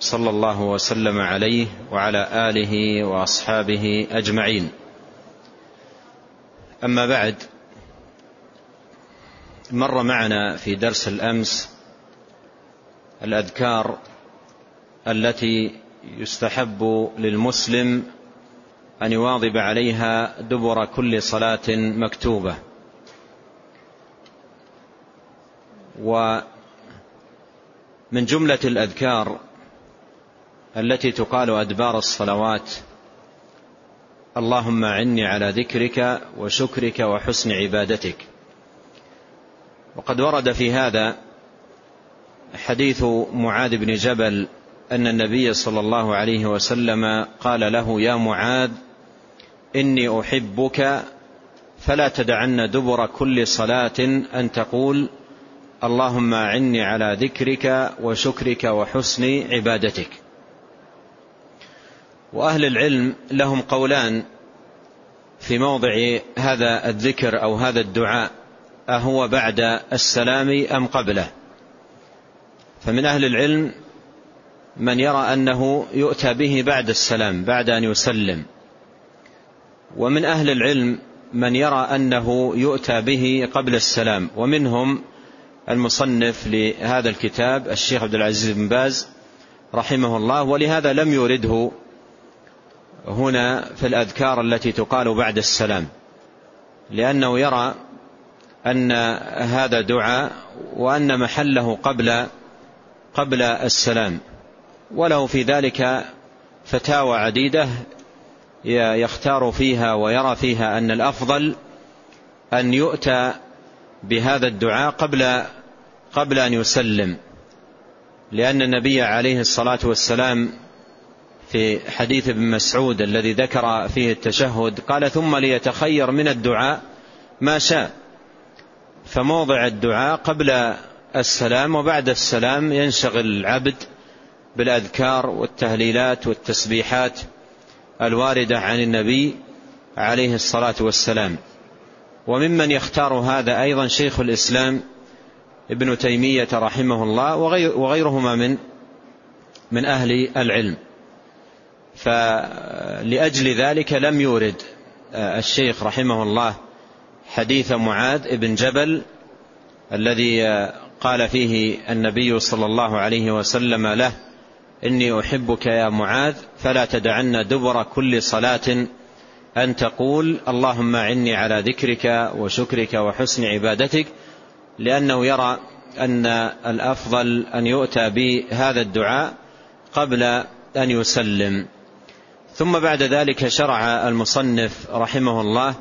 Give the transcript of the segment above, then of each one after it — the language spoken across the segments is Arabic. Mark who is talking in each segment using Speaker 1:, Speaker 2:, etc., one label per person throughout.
Speaker 1: صلى الله وسلم عليه وعلى آله وأصحابه أجمعين. أما بعد مر معنا في درس الأمس الأذكار التي يستحب للمسلم أن يواظب عليها دبر كل صلاة مكتوبة. ومن جملة الأذكار التي تقال أدبار الصلوات. اللهم عني على ذكرك وشكرك وحسن عبادتك. وقد ورد في هذا حديث معاذ بن جبل أن النبي صلى الله عليه وسلم قال له يا معاذ إني أحبك فلا تدعن دبر كل صلاة أن تقول اللهم أعني على ذكرك وشكرك وحسن عبادتك. وأهل العلم لهم قولان في موضع هذا الذكر أو هذا الدعاء أهو بعد السلام أم قبله؟ فمن أهل العلم من يرى أنه يؤتى به بعد السلام بعد أن يسلم. ومن أهل العلم من يرى أنه يؤتى به قبل السلام ومنهم المصنف لهذا الكتاب الشيخ عبد العزيز بن باز رحمه الله ولهذا لم يرده هنا في الأذكار التي تقال بعد السلام لأنه يرى أن هذا دعاء وأن محله قبل قبل السلام. وله في ذلك فتاوى عديدة يختار فيها ويرى فيها أن الأفضل أن يؤتى بهذا الدعاء قبل قبل أن يسلم لأن النبي عليه الصلاة والسلام في حديث ابن مسعود الذي ذكر فيه التشهد قال ثم ليتخير من الدعاء ما شاء. فموضع الدعاء قبل السلام وبعد السلام ينشغل العبد بالأذكار والتهليلات والتسبيحات الواردة عن النبي عليه الصلاة والسلام. وممن يختار هذا أيضا شيخ الإسلام ابن تيمية رحمه الله وغيرهما من من أهل العلم. فلأجل ذلك لم يورد الشيخ رحمه الله حديث معاذ بن جبل الذي قال فيه النبي صلى الله عليه وسلم له إني أحبك يا معاذ فلا تدعن دبر كل صلاة أن تقول اللهم عني على ذكرك وشكرك وحسن عبادتك لأنه يرى أن الأفضل أن يؤتى بهذا الدعاء قبل أن يسلم. ثم بعد ذلك شرع المصنف رحمه الله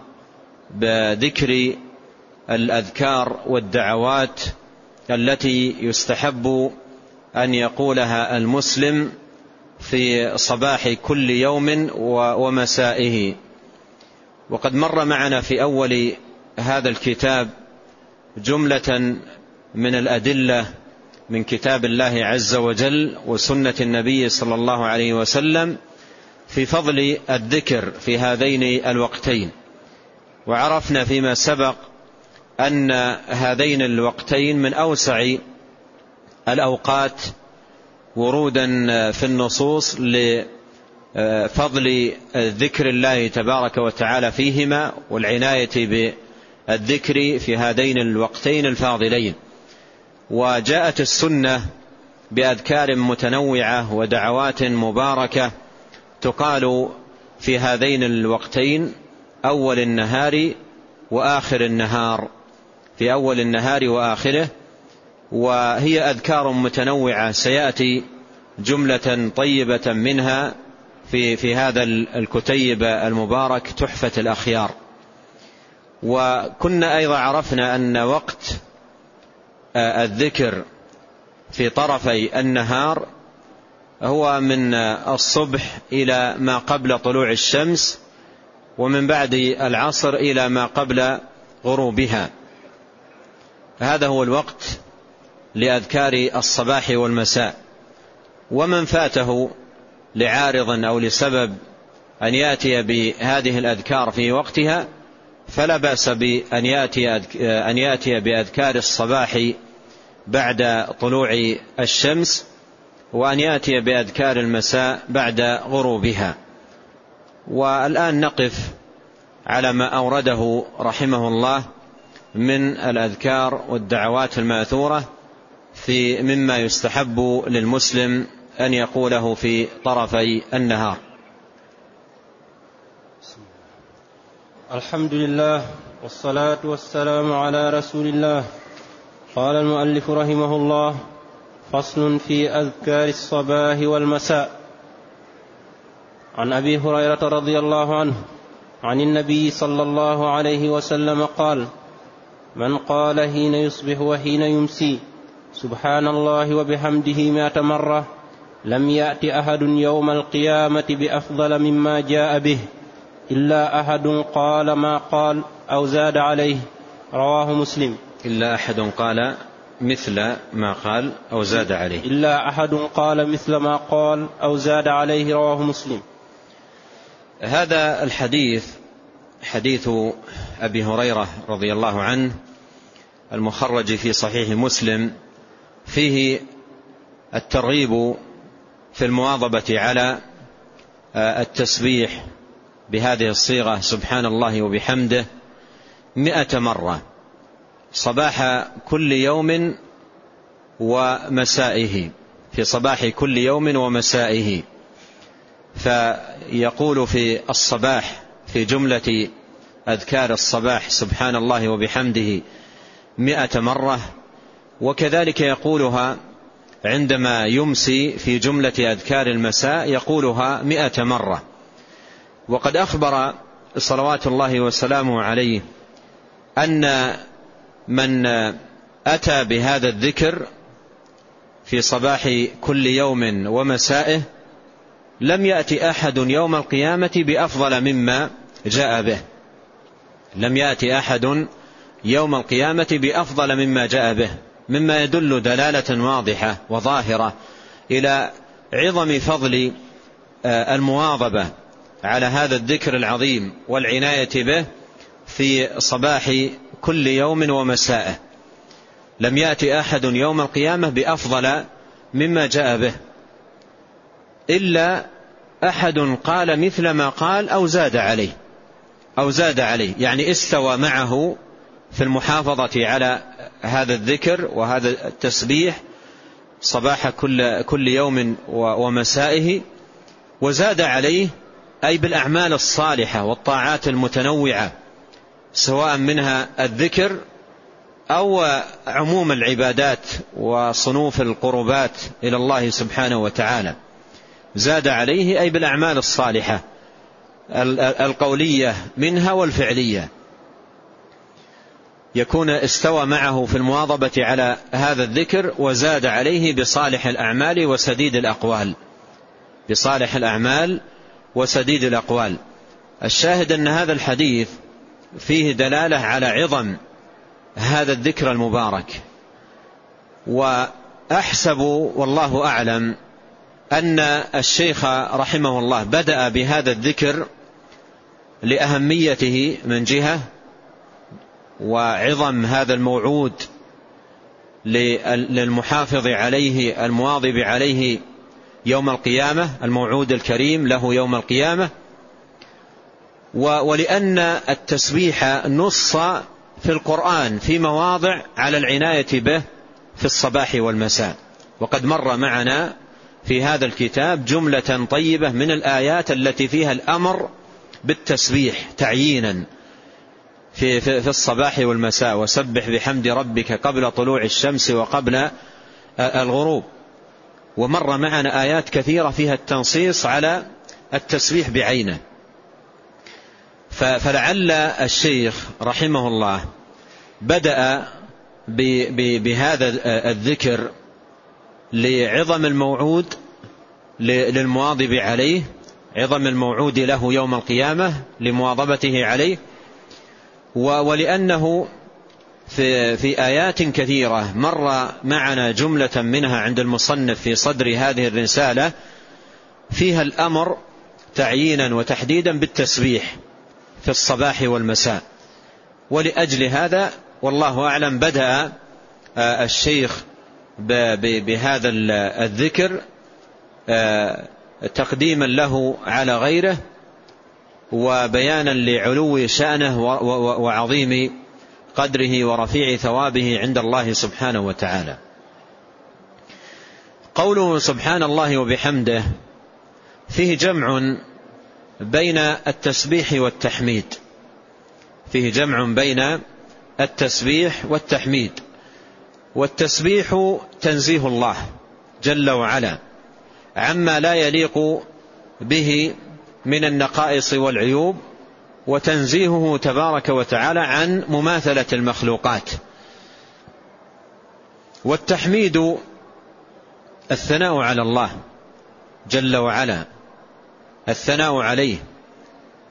Speaker 1: بذكر الأذكار والدعوات التي يستحب أن يقولها المسلم في صباح كل يوم ومسائه. وقد مر معنا في أول هذا الكتاب جملة من الأدلة من كتاب الله عز وجل وسنة النبي صلى الله عليه وسلم في فضل الذكر في هذين الوقتين. وعرفنا فيما سبق أن هذين الوقتين من أوسع الأوقات ورودا في النصوص لفضل ذكر الله تبارك وتعالى فيهما والعناية بالذكر في هذين الوقتين الفاضلين. وجاءت السنة بأذكار متنوعة ودعوات مباركة تقال في هذين الوقتين أول النهار وآخر النهار. في أول النهار وآخره وهي أذكار متنوعة سيأتي جملة طيبة منها في في هذا الكتيب المبارك تحفة الأخيار. وكنا أيضا عرفنا أن وقت الذكر في طرفي النهار هو من الصبح إلى ما قبل طلوع الشمس ومن بعد العصر إلى ما قبل غروبها. هذا هو الوقت لأذكار الصباح والمساء. ومن فاته لعارض أو لسبب أن يأتي بهذه الأذكار في وقتها فلا بأس بأن يأتي, أن يأتي بأذكار الصباح بعد طلوع الشمس. وأن يأتي بأذكار المساء بعد غروبها. والآن نقف على ما أورده رحمه الله من الأذكار والدعوات المأثورة في مما يستحب للمسلم أن يقوله في طرفي النهار.
Speaker 2: الحمد لله والصلاة والسلام على رسول الله. قال المؤلف رحمه الله فصل في أذكار الصباح والمساء. عن أبي هريرة رضي الله عنه عن النبي صلى الله عليه وسلم قال من قال حين يصبح وحين يمسي سبحان الله وبحمده مائة مرة لم يأت أحد يوم القيامة بأفضل مما جاء به إلا أحد قال ما قال أو زاد عليه. رواه مسلم.
Speaker 1: إلا أحد قال مثل ما قال أو زاد عليه.
Speaker 2: إلا أحد قال مثل ما قال أو زاد عليه رواه مسلم.
Speaker 1: هذا الحديث حديث أبي هريرة رضي الله عنه المخرج في صحيح مسلم فيه الترغيب في المواظبة على التسبيح بهذه الصيغة سبحان الله وبحمده مئة مرة. صباح كل يوم ومسائه. في صباح كل يوم ومسائه. فيقول في الصباح في جملة أذكار الصباح سبحان الله وبحمده مئة مرة. وكذلك يقولها عندما يمسي في جملة أذكار المساء يقولها مئة مرة. وقد أخبر صلوات الله وسلامه عليه أن من أتى بهذا الذكر في صباح كل يوم ومسائه لم يأتي أحد يوم القيامة بأفضل مما جاء به. لم يأتي أحد يوم القيامة بأفضل مما جاء به مما يدل دلالة واضحة وظاهرة إلى عظم فضل آه، المواظبة على هذا الذكر العظيم والعناية به في صباح كل يوم ومسائه لم يأتي أحد يوم القيامة بأفضل مما جاء به. إلا أحد قال مثل ما قال أو زاد عليه. أو زاد عليه. يعني استوى معه في المحافظة على هذا الذكر وهذا التسبيح صباح كل, كل يوم ومسائه. وزاد عليه أي بالأعمال الصالحة والطاعات المتنوعة. سواء منها الذكر أو عموم العبادات وصنوف القربات إلى الله سبحانه وتعالى. زاد عليه أي بالأعمال الصالحة القولية منها والفعلية. يكون استوى معه في المواظبة على هذا الذكر وزاد عليه بصالح الأعمال وسديد الأقوال. بصالح الأعمال وسديد الأقوال. الشاهد أن هذا الحديث فيه دلالة على عظم هذا الذكر المبارك. وأحسب والله أعلم أن الشيخ رحمه الله بدأ بهذا الذكر لأهميته من جهة وعظم هذا الموعود للمحافظ عليه المواظب عليه يوم القيامة الموعود الكريم له يوم القيامة. ولأن التسبيح نص في القرآن في مواضع على العناية به في الصباح والمساء. وقد مر معنا في هذا الكتاب جملة طيبة من الآيات التي فيها الأمر بالتسبيح تعيينا في, في, في الصباح والمساء. وسبح بحمد ربك قبل طلوع الشمس وقبل الغروب. ومر معنا آيات كثيرة فيها التنصيص على التسبيح بعينه. فلعل الشيخ رحمه الله بدأ بهذا الذكر لعظم الموعود للمواظب عليه عظم الموعود له يوم القيامة لمواظبته عليه ولأنه في, في آيات كثيرة مر معنا جملة منها عند المصنف في صدر هذه الرسالة فيها الأمر تعيينا وتحديدا بالتسبيح. في الصباح والمساء. ولأجل هذا والله أعلم بدأ آه، الشيخ بهذا الذكر آه، تقديما له على غيره وبيانا لعلو شأنه وعظيم قدره ورفيع ثوابه عند الله سبحانه وتعالى. قوله سبحان الله وبحمده فيه جمع بين التسبيح والتحميد. فيه جمع بين التسبيح والتحميد. والتسبيح تنزيه الله جل وعلا عما لا يليق به من النقائص والعيوب وتنزيهه تبارك وتعالى عن مماثلة المخلوقات. والتحميد الثناء على الله جل وعلا. الثناء عليه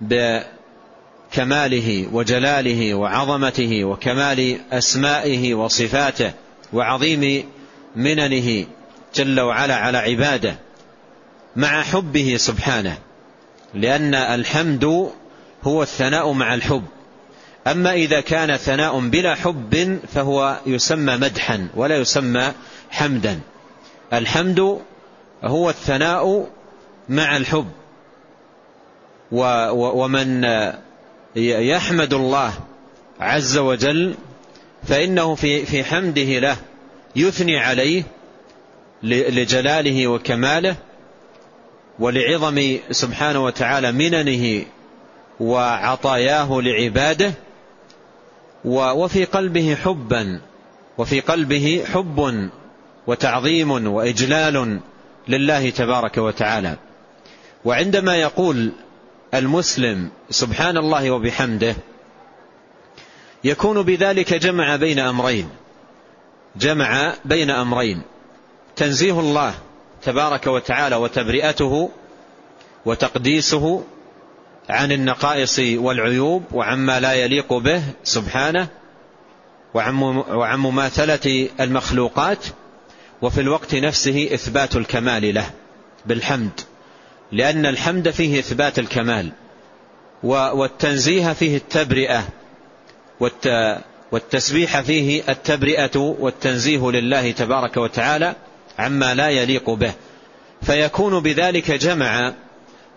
Speaker 1: بكماله وجلاله وعظمته وكمال أسمائه وصفاته وعظيم مننه جل وعلا على عباده مع حبه سبحانه لأن الحمد هو الثناء مع الحب. أما إذا كان ثناء بلا حب فهو يسمى مدحا ولا يسمى حمدا. الحمد هو الثناء مع الحب. ومن يحمد الله عز وجل فإنه في في حمده له يثني عليه لجلاله وكماله ولعظم سبحانه وتعالى مننه وعطاياه لعباده وفي قلبه حبا وفي قلبه حب وتعظيم وإجلال لله تبارك وتعالى. وعندما يقول المسلم سبحان الله وبحمده يكون بذلك جمع بين أمرين. جمع بين أمرين. تنزيه الله تبارك وتعالى وتبرئته وتقديسه عن النقائص والعيوب وعما لا يليق به سبحانه وعن مماثلة المخلوقات وفي الوقت نفسه إثبات الكمال له. بالحمد. لأن الحمد فيه إثبات الكمال والتنزيه فيه التبرئة والتسبيح فيه التبرئة والتنزيه لله تبارك وتعالى عما لا يليق به. فيكون بذلك جمع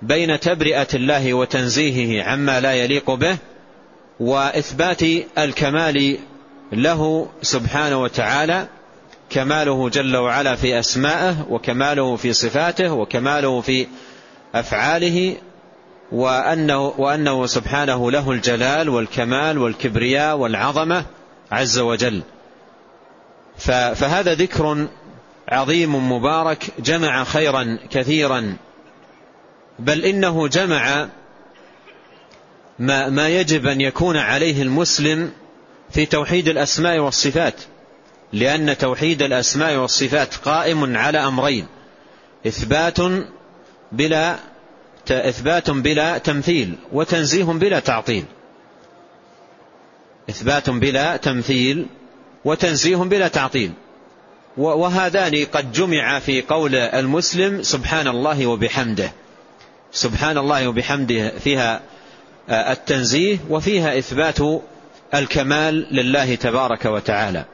Speaker 1: بين تبرئة الله وتنزيهه عما لا يليق به وإثبات الكمال له سبحانه وتعالى كماله جل وعلا في أسمائه وكماله في صفاته وكماله في أفعاله وأنه, وأنه سبحانه له الجلال والكمال والكبرياء والعظمة عز وجل. فهذا ذكر عظيم مبارك جمع خيرا كثيرا بل إنه جمع ما, ما يجب أن يكون عليه المسلم في توحيد الأسماء والصفات لأن توحيد الأسماء والصفات قائم على أمرين إثبات بلا إثبات بلا تمثيل وتنزيه بلا تعطيل. إثبات بلا تمثيل وتنزيه بلا تعطيل. وهذان قد جمع في قول المسلم سبحان الله وبحمده. سبحان الله وبحمده فيها آه، التنزيه وفيها إثبات الكمال لله تبارك وتعالى.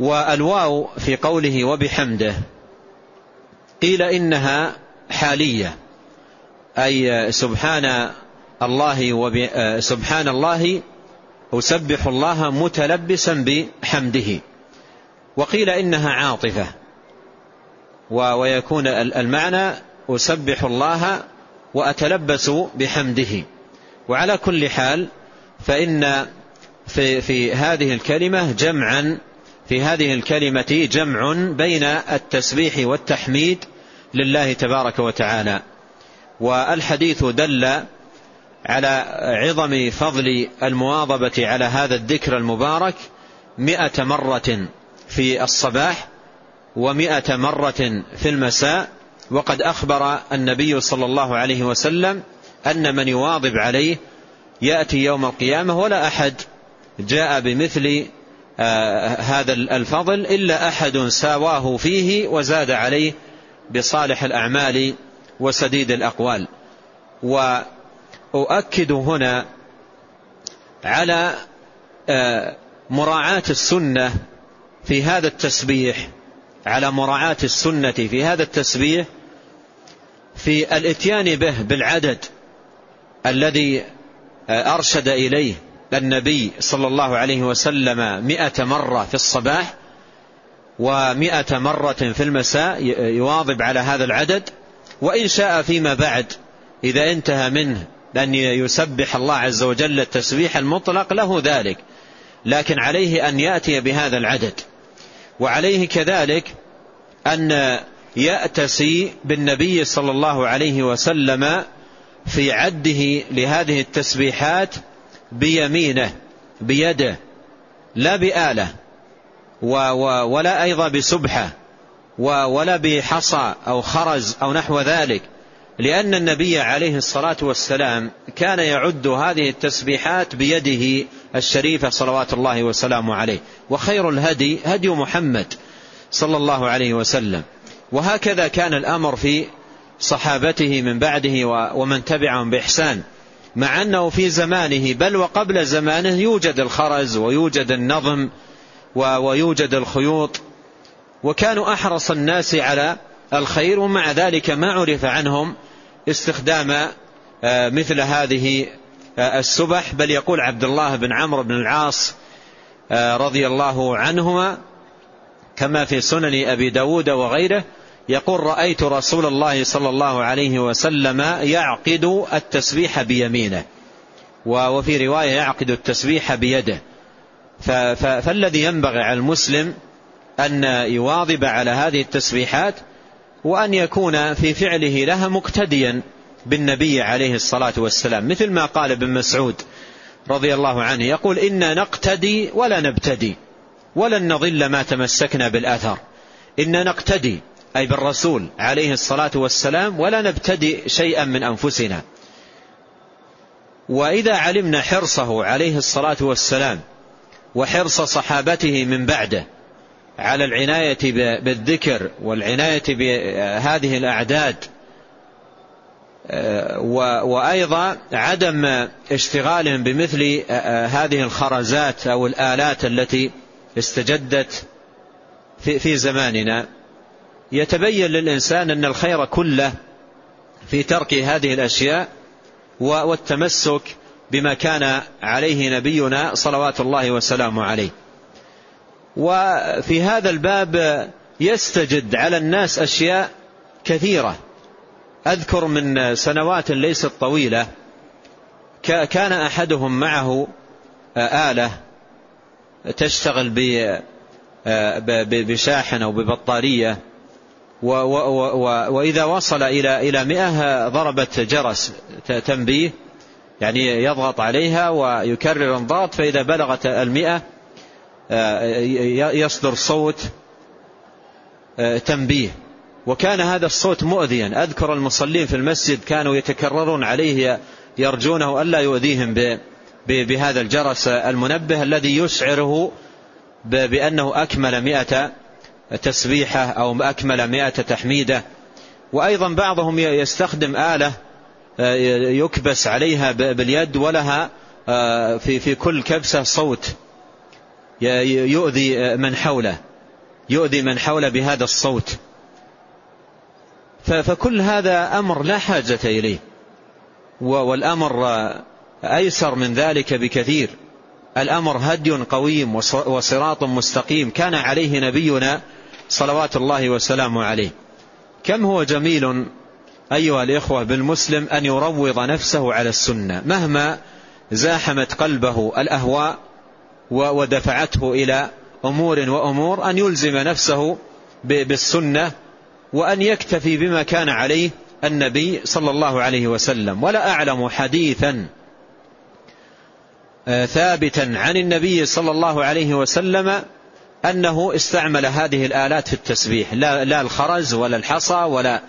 Speaker 1: والواو في قوله وبحمده قيل إنها حالية. أي سبحان الله وب... سبحان الله أسبح الله متلبسا بحمده. وقيل إنها عاطفة. ويكون المعنى أسبح الله وأتلبس بحمده. وعلى كل حال فإن في, في هذه الكلمة جمعا في هذه الكلمة جمع بين التسبيح والتحميد لله تبارك وتعالى. والحديث دل على عظم فضل المواظبة على هذا الذكر المبارك مئة مرة في الصباح ومائة مرة في المساء. وقد أخبر النبي صلى الله عليه وسلم أن من يواظب عليه يأتي يوم القيامة ولا أحد جاء بمثل هذا الفضل إلا أحد ساواه فيه وزاد عليه بصالح الأعمال وسديد الأقوال. وأؤكد هنا على آه مراعاة السنة في هذا التسبيح على مراعاة السنة في هذا التسبيح في الإتيان به بالعدد الذي أرشد إليه. النبي صلى الله عليه وسلم مئة مرة في الصباح ومئة مرة في المساء يواظب على هذا العدد. وإن شاء فيما بعد إذا انتهى منه أن يسبح الله عز وجل التسبيح المطلق له ذلك. لكن عليه أن يأتي بهذا العدد. وعليه كذلك أن يأتسي بالنبي صلى الله عليه وسلم في عده لهذه التسبيحات بيمينه بيده لا بآلة ولا أيضا بسبحة ولا بحصى أو خرز أو نحو ذلك. لأن النبي عليه الصلاة والسلام كان يعد هذه التسبيحات بيده الشريفة صلوات الله وسلامه عليه. وخير الهدي هدي محمد صلى الله عليه وسلم. وهكذا كان الأمر في صحابته من بعده ومن تبعهم بإحسان. مع أنه في زمانه بل وقبل زمانه يوجد الخرز ويوجد النظم ويوجد الخيوط وكانوا أحرص الناس على الخير ومع ذلك ما عرف عنهم استخدام آه، مثل هذه آه، السبح. بل يقول عبد الله بن عمرو بن العاص آه، رضي الله عنهما كما في سنن أبي داود وغيره يقول رأيت رسول الله صلى الله عليه وسلم يعقد التسبيح بيمينه. وفي رواية يعقد التسبيح بيده. فالذي ينبغي على المسلم أن يواظب على هذه التسبيحات وأن يكون في فعله لها مقتديا بالنبي عليه الصلاة والسلام. مثل ما قال ابن مسعود رضي الله عنه يقول إنا نقتدي ولا نبتدي ولن نضل ما تمسكنا بالأثر إنا نقتدي أي بالرسول عليه الصلاة والسلام ولا نبتدئ شيئا من أنفسنا. وإذا علمنا حرصه عليه الصلاة والسلام وحرص صحابته من بعده على العناية بالذكر والعناية بهذه الأعداد وأيضا عدم اشتغالهم بمثل هذه الخرزات أو الآلات التي استجدت في زماننا. يتبين للإنسان أن الخير كله في ترك هذه الأشياء والتمسك بما كان عليه نبينا صلوات الله وسلامه عليه. وفي هذا الباب يستجد على الناس أشياء كثيرة. أذكر من سنوات ليست طويلة كان أحدهم معه آلة تشتغل بشاحن أو ببطارية. وإذا وصل إلى إلى مئة ضربت جرس تنبيه يعني يضغط عليها ويكرر الضغط فإذا بلغت المئة آه، يصدر صوت آه، تنبيه. وكان هذا الصوت مؤذيا. أذكر المصلين في المسجد كانوا يتكررون عليه يرجونه ألا يؤذيهم بهذا الجرس المنبه الذي يشعره بأنه أكمل مئة تسبيحة أو أكمل مئة تحميدة. وأيضا بعضهم يستخدم آلة آه، يكبس عليها باليد ولها آه، في في كل كبسة صوت يؤذي من حوله يؤذي من حوله بهذا الصوت. فكل هذا أمر لا حاجة إليه. والأمر آه، أيسر من ذلك بكثير. الأمر هدي قويم وصراط مستقيم. كان عليه نبينا صلوات الله وسلامه عليه. كم هو جميل أيها الإخوة بالمسلم أن يروض نفسه على السنة مهما زاحمت قلبه الأهواء ودفعته إلى أمور وأمور أن يلزم نفسه بالسنة وأن يكتفي بما كان عليه النبي صلى الله عليه وسلم. ولا أعلم حديثا آه، ثابتا عن النبي صلى الله عليه وسلم أنه استعمل هذه الآلات في التسبيح. لا, لا الخرز ولا الحصى ولا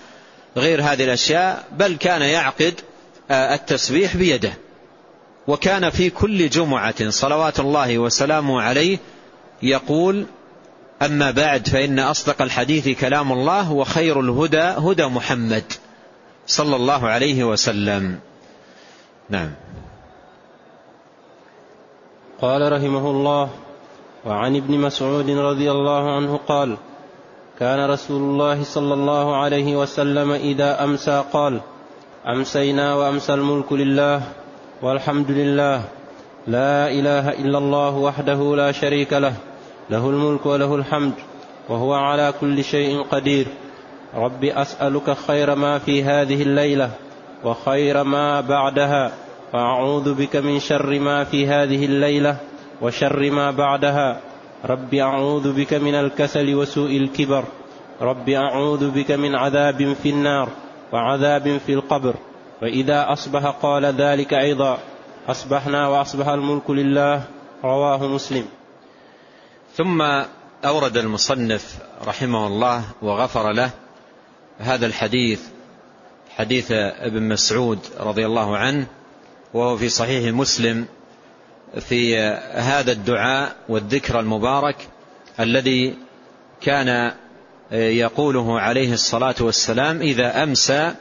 Speaker 1: غير هذه الأشياء بل كان يعقد آه، التسبيح بيده. وكان في كل جمعة صلوات الله وسلامه عليه يقول أما بعد فإن أصدق الحديث كلام الله وخير الهدى هدى محمد صلى الله عليه وسلم. نعم.
Speaker 2: قال رحمه الله وعن ابن مسعود رضي الله عنه قال كان رسول الله صلى الله عليه وسلم إذا أمسى قال أمسينا وأمسى الملك لله والحمد لله لا إله إلا الله وحده لا شريك له له الملك وله الحمد وهو على كل شيء قدير. رب أسألك خير ما في هذه الليلة وخير ما بعدها واعوذ بك من شر ما في هذه الليلة وشر ما بعدها. رب أعوذ بك من الكسل وسوء الكبر. رب أعوذ بك من عذاب في النار وعذاب في القبر. وإذا أصبح قال ذلك أيضا. أصبحنا وأصبح الملك لله. رواه مسلم.
Speaker 1: ثم أورد المصنف رحمه الله وغفر له هذا الحديث حديث ابن مسعود رضي الله عنه وهو في صحيح مسلم. في هذا الدعاء والذكر المبارك الذي كان يقوله عليه الصلاة والسلام إذا أمسى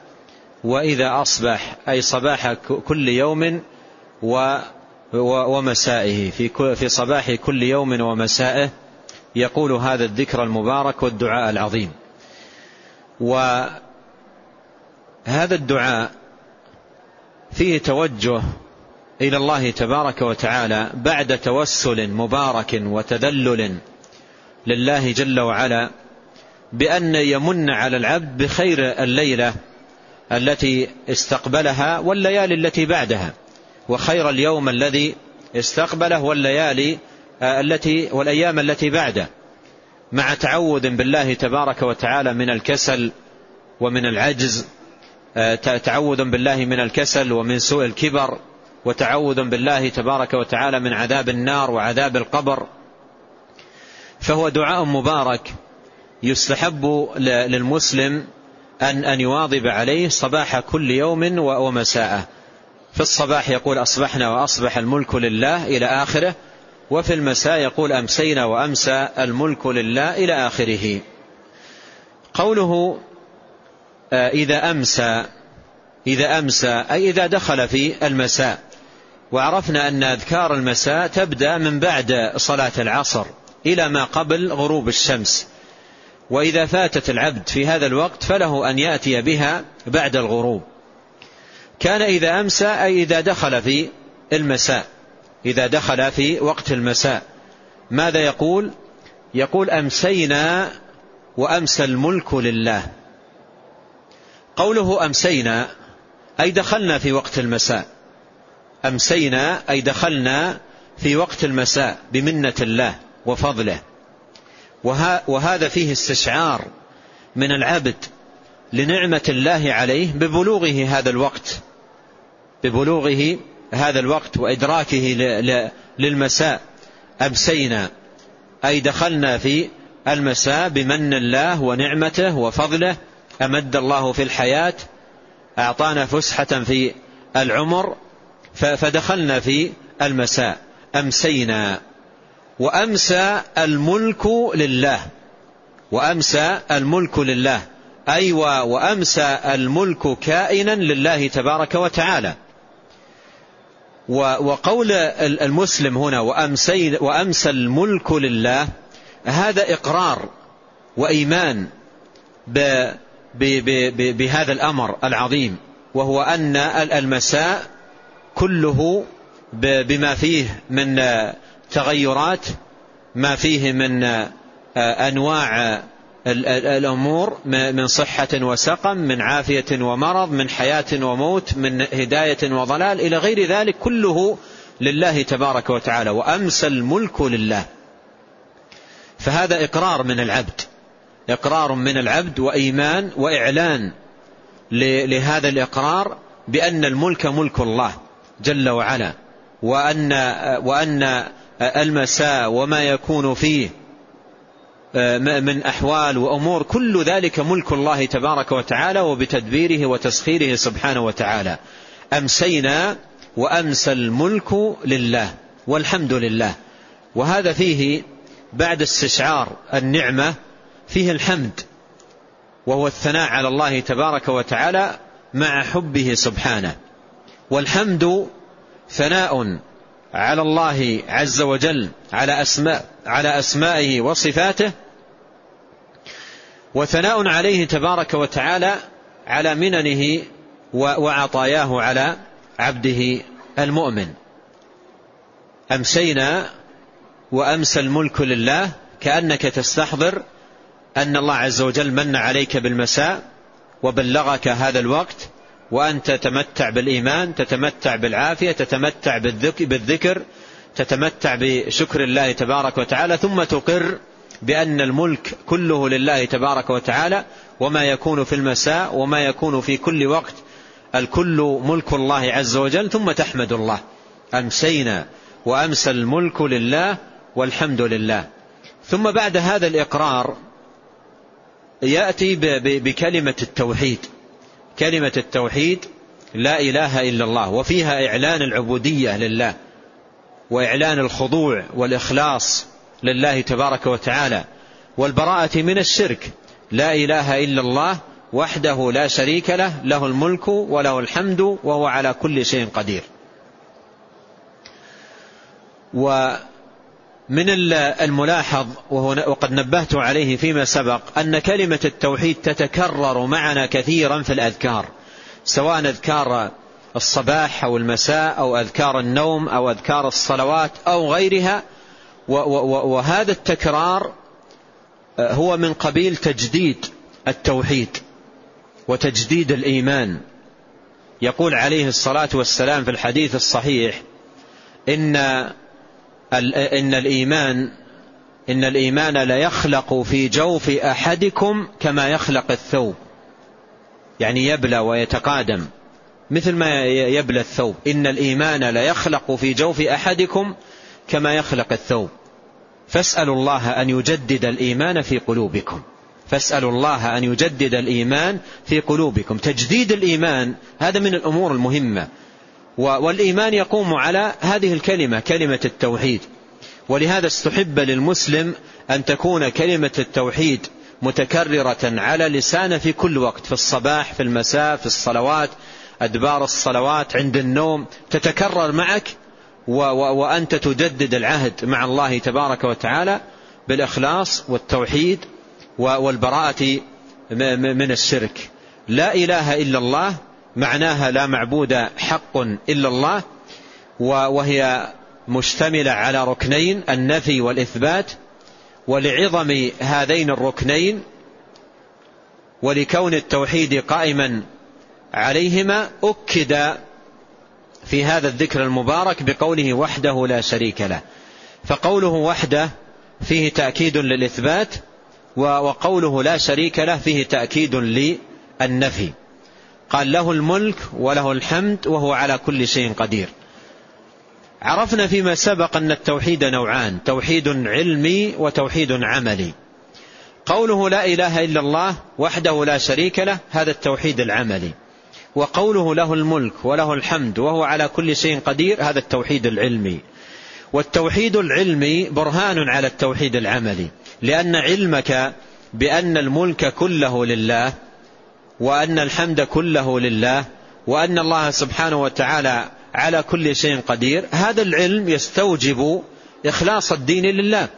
Speaker 1: وإذا أصبح أي صباح كل يوم ومسائه في صباح كل يوم ومسائه يقول هذا الذكر المبارك والدعاء العظيم. وهذا الدعاء فيه توجه إلى الله تبارك وتعالى بعد توسل مبارك وتذلل لله جل وعلا بأن يمن على العبد بخير الليلة التي استقبلها والليالي التي بعدها وخير اليوم الذي استقبله والليالي آه، التي والأيام التي بعده مع تعوذ بالله تبارك وتعالى من الكسل ومن العجز آه، تعوذ بالله من الكسل ومن سوء الكبر وتعوذ بالله تبارك وتعالى من عذاب النار وعذاب القبر. فهو دعاء مبارك يستحب للمسلم أن أن يواظب عليه صباح كل يوم ومساءه. في الصباح يقول أصبحنا وأصبح الملك لله إلى آخره وفي المساء يقول أمسينا وأمسى الملك لله إلى آخره. قوله آه، إذا أمسى إذا أمسى أي إذا دخل في المساء. وعرفنا أن أذكار المساء تبدأ من بعد صلاة العصر إلى ما قبل غروب الشمس. وإذا فاتت العبد في هذا الوقت فله أن يأتي بها بعد الغروب. كان إذا أمسى أي إذا دخل في المساء. إذا دخل في وقت المساء. ماذا يقول؟ يقول أمسينا وأمسى الملك لله. قوله أمسينا أي دخلنا في وقت المساء. أمسينا أي دخلنا في وقت المساء بمنة الله وفضله. وهذا فيه استشعار من العبد لنعمة الله عليه ببلوغه هذا الوقت ببلوغه هذا الوقت وإدراكه للمساء. أمسينا أي دخلنا في المساء بمن الله ونعمته وفضله. أمد الله في الحياة أعطانا فسحة في العمر فدخلنا في المساء أمسينا. وأمسى الملك لله. وأمسى الملك لله. أيوة وأمسى الملك كائنا لله تبارك وتعالى. وقول المسلم هنا وأمسي, وأمسى الملك لله هذا إقرار وإيمان بهذا الأمر العظيم. وهو أن المساء كله بما فيه من تغيرات ما فيه من أنواع الأمور من صحة وسقم من عافية ومرض من حياة وموت من هداية وضلال إلى غير ذلك كله لله تبارك وتعالى وأمسى الملك لله. فهذا إقرار من العبد إقرار من العبد وإيمان وإعلان لهذا الإقرار بأن الملك ملك الله. جل وعلا وأن, وأن المساء وما يكون فيه من أحوال وأمور كل ذلك ملك الله تبارك وتعالى وبتدبيره وتسخيره سبحانه وتعالى. أمسينا وأمسى الملك لله والحمد لله. وهذا فيه بعد استشعار النعمة فيه الحمد وهو الثناء على الله تبارك وتعالى مع حبه سبحانه. والحمد ثناء على الله عز وجل على أسماء على أسمائه وصفاته وثناء عليه تبارك وتعالى على مننه وعطاياه على عبده المؤمن. أمسينا وأمسى الملك لله كأنك تستحضر أن الله عز وجل من عليك بالمساء وبلغك هذا الوقت وأنت تتمتع بالإيمان تتمتع بالعافية تتمتع بالذكر تتمتع بشكر الله تبارك وتعالى ثم تقر بأن الملك كله لله تبارك وتعالى وما يكون في المساء وما يكون في كل وقت الكل ملك الله عز وجل ثم تحمد الله. أمسينا وأمسى الملك لله والحمد لله. ثم بعد هذا الإقرار يأتي بكلمة التوحيد. كلمة التوحيد لا إله إلا الله وفيها إعلان العبودية لله وإعلان الخضوع والإخلاص لله تبارك وتعالى والبراءة من الشرك لا إله إلا الله وحده لا شريك له له الملك وله الحمد وهو على كل شيء قدير. ومن الملاحظ وقد نبهت عليه فيما سبق أن كلمة التوحيد تتكرر معنا كثيرا في الأذكار سواء أذكار الصباح أو المساء أو أذكار النوم أو أذكار الصلوات أو غيرها وهذا التكرار هو من قبيل تجديد التوحيد وتجديد الإيمان. يقول عليه الصلاة والسلام في الحديث الصحيح إن إن الإيمان إن الإيمان ليخلق في جوف أحدكم كما يخلق الثوب. يعني يبلى ويتقادم مثل ما يبلى الثوب. إن الإيمان ليخلق في جوف أحدكم كما يخلق الثوب. فاسألوا الله أن يجدد الإيمان في قلوبكم. فاسألوا الله أن يجدد الإيمان في قلوبكم. تجديد الإيمان هذا من الأمور المهمة. والإيمان يقوم على هذه الكلمة كلمة التوحيد. ولهذا استحب للمسلم أن تكون كلمة التوحيد متكررة على لسانه في كل وقت في الصباح في المساء في الصلوات أدبار الصلوات عند النوم تتكرر معك وأنت تجدد العهد مع الله تبارك وتعالى بالإخلاص والتوحيد والبراءة من الشرك. لا إله إلا الله معناها لا معبود حق إلا الله وهي مشتملة على ركنين النفي والإثبات ولعظم هذين الركنين ولكون التوحيد قائما عليهما أكد في هذا الذكر المبارك بقوله وحده لا شريك له. فقوله وحده فيه تأكيد للإثبات وقوله لا شريك له فيه تأكيد للنفي. قال له الملك وله الحمد وهو على كل شيء قدير. عرفنا فيما سبق أن التوحيد نوعان توحيد علمي وتوحيد عملي. قوله لا إله إلا الله وحده لا شريك له هذا التوحيد العملي. وقوله له الملك وله الحمد وهو على كل شيء قدير هذا التوحيد العلمي. والتوحيد العلمي برهان على التوحيد العملي لأن علمك بأن الملك كله لله وأن الحمد كله لله وأن الله سبحانه وتعالى على كل شيء قدير هذا العلم يستوجب إخلاص الدين لله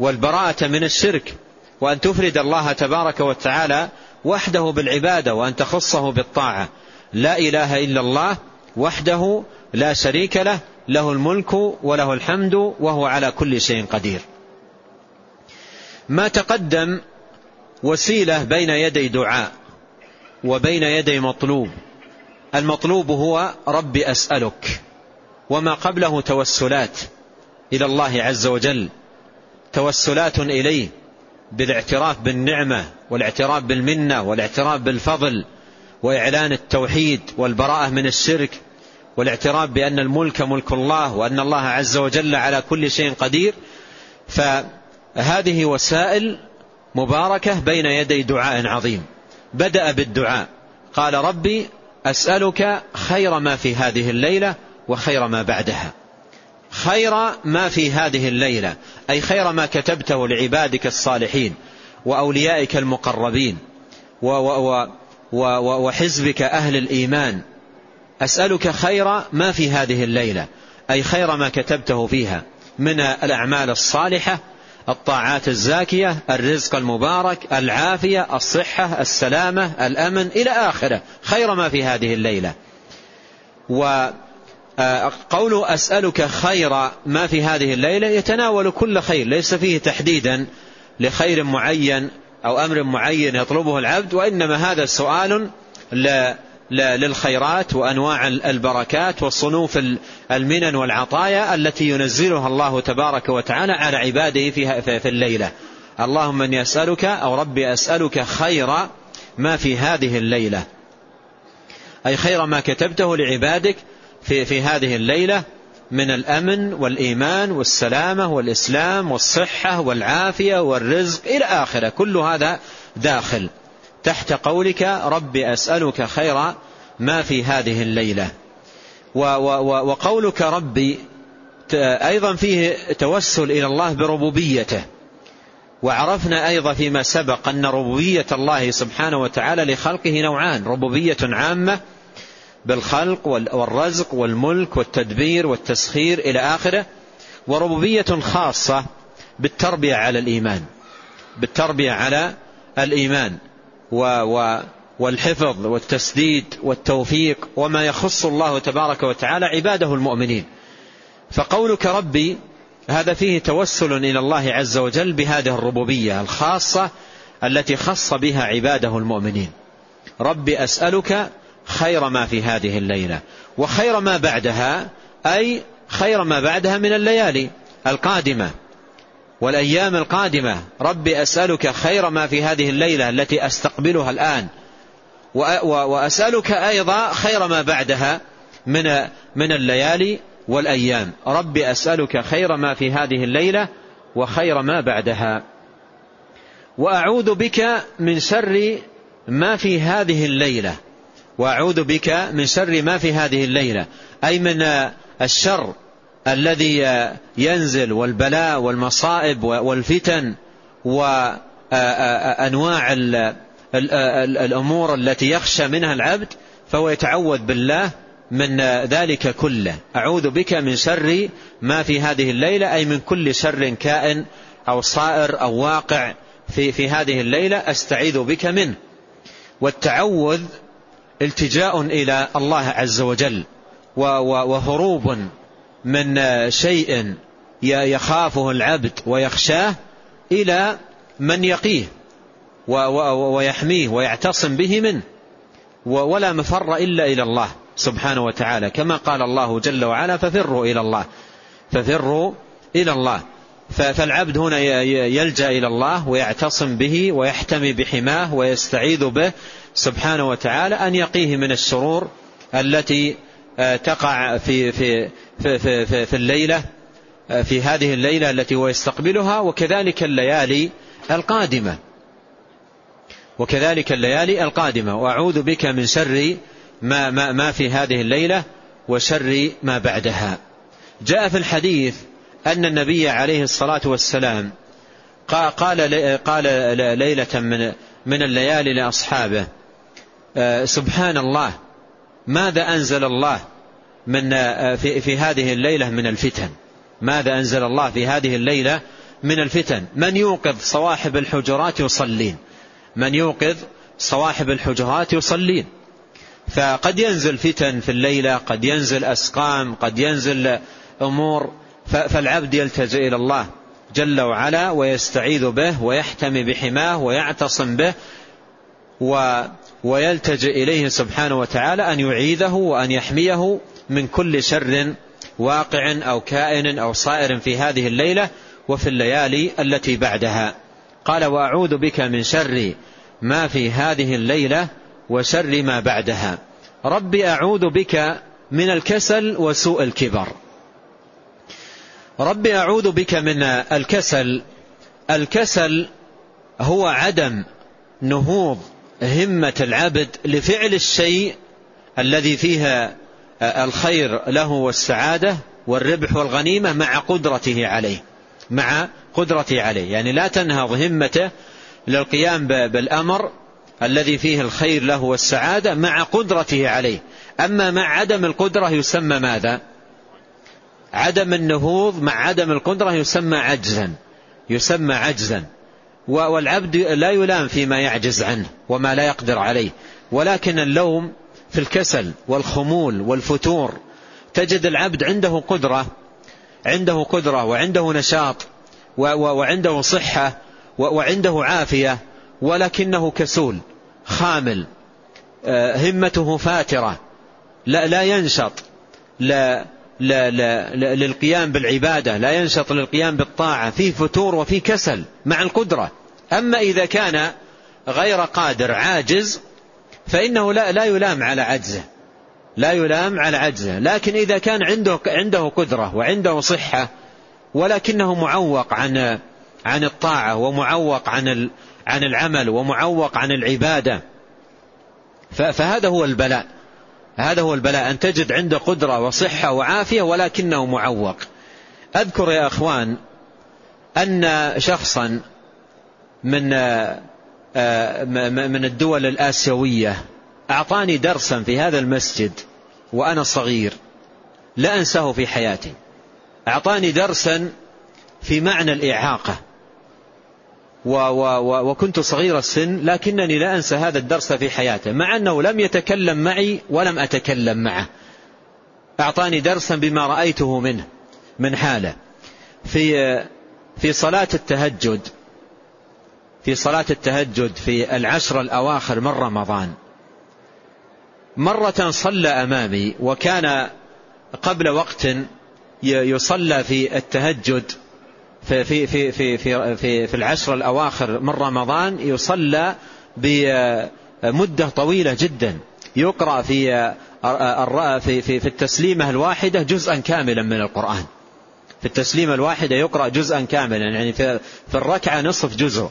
Speaker 1: والبراءة من الشرك وأن تفرد الله تبارك وتعالى وحده بالعبادة وأن تخصه بالطاعة. لا إله إلا الله وحده لا شريك له له الملك وله الحمد وهو على كل شيء قدير. ما تقدم وسيلة بين يدي دعاء. وبين يدي مطلوب. المطلوب هو رب أسألك وما قبله توسلات إلى الله عز وجل. توسلات إليه بالاعتراف بالنعمة والاعتراف بالمنة والاعتراف بالفضل وإعلان التوحيد والبراءة من الشرك والاعتراف بأن الملك ملك الله وأن الله عز وجل على كل شيء قدير. هذه وسائل مباركة بين يدي دعاء عظيم. بدأ بالدعاء. قال ربي أسألك خير ما في هذه الليلة وخير ما بعدها. خير ما في هذه الليلة أي خير ما كتبته لعبادك الصالحين وأوليائك المقربين وحزبك أهل الإيمان. أسألك خير ما في هذه الليلة أي خير ما كتبته فيها من الأعمال الصالحة الطاعات الزاكية الرزق المبارك العافية الصحة السلامة الأمن إلى آخره. خير ما في هذه الليلة. وقول أسألك خير ما في هذه الليلة يتناول كل خير ليس فيه تحديدا لخير معين أو أمر معين يطلبه العبد وإنما هذا سؤال للخيرات وأنواع البركات والصنوف المنن والعطايا التي ينزلها الله تبارك وتعالى على عباده في الليلة. اللهم من يسألك أو ربي أسألك خير ما في هذه الليلة. أي خير ما كتبته لعبادك في, في هذه الليلة من الأمن والإيمان والسلامة والإسلام والصحة والعافية والرزق إلى آخرة. كل هذا داخل. تحت قولك رب أسألك خير ما في هذه الليلة. وقولك ربي أيضا فيه توسل إلى الله بربوبيته. وعرفنا أيضا فيما سبق أن ربوبية الله سبحانه وتعالى لخلقه نوعان. ربوبية عامة بالخلق والرزق والملك والتدبير والتسخير إلى آخره وربوبية خاصة بالتربية على الإيمان. بالتربية على الإيمان. والحفظ والتسديد والتوفيق وما يخص الله تبارك وتعالى عباده المؤمنين. فقولك ربي هذا فيه توسل إلى الله عز وجل بهذه الربوبية الخاصة التي خص بها عباده المؤمنين. ربي أسألك خير ما في هذه الليلة وخير ما بعدها أي خير ما بعدها من الليالي القادمة. والأيام القادمة. ربي أسألك خير ما في هذه الليلة التي أستقبلها الآن. وأسألك أيضا خير ما بعدها من من الليالي والأيام. ربي أسألك خير ما في هذه الليلة وخير ما بعدها. وأعوذ بك من شر ما في هذه الليلة. وأعوذ بك من شر ما في هذه الليلة. أي من الشر الذي ينزل والبلاء والمصائب والفتن وأنواع الأمور التي يخشى منها العبد فهو يتعوذ بالله من ذلك كله. أعوذ بك من شر ما في هذه الليلة أي من كل شر كائن أو صائر أو واقع في, في هذه الليلة أستعيذ بك منه. والتعوذ التجاء إلى الله عز وجل وهروب من شيء يخافه العبد ويخشاه إلى من يقيه ويحميه ويعتصم به منه. ولا مفر إلا إلى الله سبحانه وتعالى. كما قال الله جل وعلا ففروا إلى الله. ففروا إلى الله. فالعبد هنا يلجأ إلى الله ويعتصم به ويحتمي بحماه ويستعيذ به سبحانه وتعالى أن يقيه من الشرور التي آه، تقع في, في, في, في, في الليلة آه، في هذه الليلة التي هو يستقبلها وكذلك الليالي القادمة. وكذلك الليالي القادمة. وأعوذ بك من شر ما, ما, ما في هذه الليلة وشر ما بعدها. جاء في الحديث أن النبي عليه الصلاة والسلام قال قال ليلة من من الليالي لأصحابه آه، سبحان الله. ماذا أنزل الله من آه، في, في هذه الليلة من الفتن؟ ماذا أنزل الله في هذه الليلة من الفتن؟ من يوقظ صواحب الحجرات يصلين. من يوقظ صواحب الحجرات يصلين. فقد ينزل فتن في الليلة قد ينزل أسقام قد ينزل أمور فالعبد يلتجئ إلى الله جل وعلا ويستعيذ به ويحتمي بحماه ويعتصم به ويلتجئ إليه سبحانه وتعالى أن يعيذه وأن يحميه من كل شر واقع أو كائن أو صائر في هذه الليلة وفي الليالي التي بعدها. قال وأعوذ بك من شر ما في هذه الليلة وشر ما بعدها. ربي أعوذ بك من الكسل وسوء الكبر. ربي أعوذ بك من الكسل. الكسل هو عدم نهوض همة العبد لفعل الشيء الذي فيه الخير له والسعادة والربح والغنيمة مع قدرته عليه مع قدرته عليه. يعني لا تنهض همته للقيام بالأمر الذي فيه الخير له والسعادة مع قدرته عليه. أما مع عدم القدرة يسمى ماذا؟ عدم النهوض مع عدم القدرة يسمى عجزا يسمى عجزا. والعبد لا يلام فيما يعجز عنه وما لا يقدر عليه. ولكن اللوم في الكسل والخمول والفتور تجد العبد عنده قدرة عنده قدرة وعنده نشاط وعنده صحة وعنده عافية ولكنه كسول خامل آه، همته فاترة لا, لا ينشط لا للقيام بالعبادة لا ينشط للقيام بالطاعة فيه فتور وفيه كسل مع القدرة. أما إذا كان غير قادر عاجز فإنه لا, لا يلام على عجزه. لا يلام على عجزه. لكن إذا كان عنده, عنده قدرة وعنده صحة ولكنه معوق عن عن الطاعة ومعوق عن عن العمل ومعوق عن العبادة فهذا هو البلاء. هذا هو البلاء أن تجد عنده قدرة وصحة وعافية ولكنه معوق. أذكر يا أخوان أن شخصا من آه، من الدول الآسيوية أعطاني درسا في هذا المسجد وأنا صغير لا أنساه في حياتي. أعطاني درسا في معنى الإعاقة. و و و وكنت صغير السن لكنني لا أنسى هذا الدرس في حياته مع أنه لم يتكلم معي ولم أتكلم معه. أعطاني درسا بما رأيته منه من حاله. في في صلاة التهجد في صلاة التهجد في العشر الأواخر من رمضان مرة صلى أمامي وكان قبل وقت يصلى في التهجد في في في في في في, في العشر الأواخر من رمضان يصلى بمدة طويلة جدا. يقرأ في في في, في التسليمة الواحدة جزءا كاملا من القرآن. في التسليمة الواحدة يقرأ جزءا كاملا يعني في, في الركعة نصف جزء.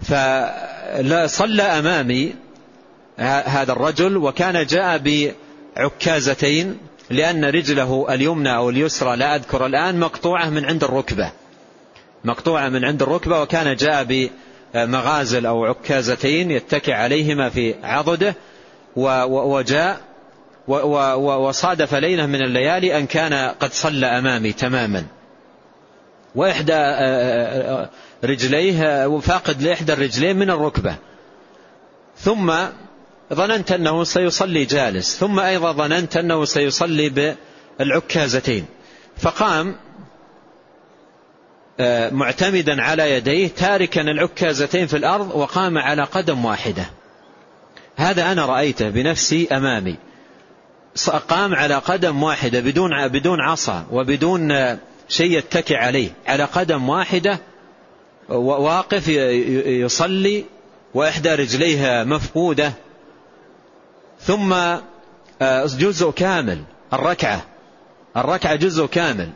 Speaker 1: فصلى أمامي هذا الرجل وكان جاء بعكازتين لأن رجله اليمنى أو اليسرى لا أذكر الآن مقطوعة من عند الركبة. مقطوعة من عند الركبة وكان جاء بمغازل أو عكازتين يتكئ عليهما في عضده وجاء وصادف ليلة من الليالي أن كان قد صلى أمامي تماما. وإحدى رجليه فاقد لإحدى الرجلين من الركبة. ثم ظننت أنه سيصلي جالس ثم أيضا ظننت أنه سيصلي بالعكازتين. فقام آه، معتمدا على يديه تاركا العكازتين في الأرض وقام على قدم واحدة. هذا أنا رأيته بنفسي أمامي. قام على قدم واحدة بدون بدون عصا وبدون آه، شيء يتكئ عليه. على قدم واحدة واقف يصلي وإحدى رجليها مفقودة. ثم آه، جزء كامل الركعة. الركعة جزء كامل.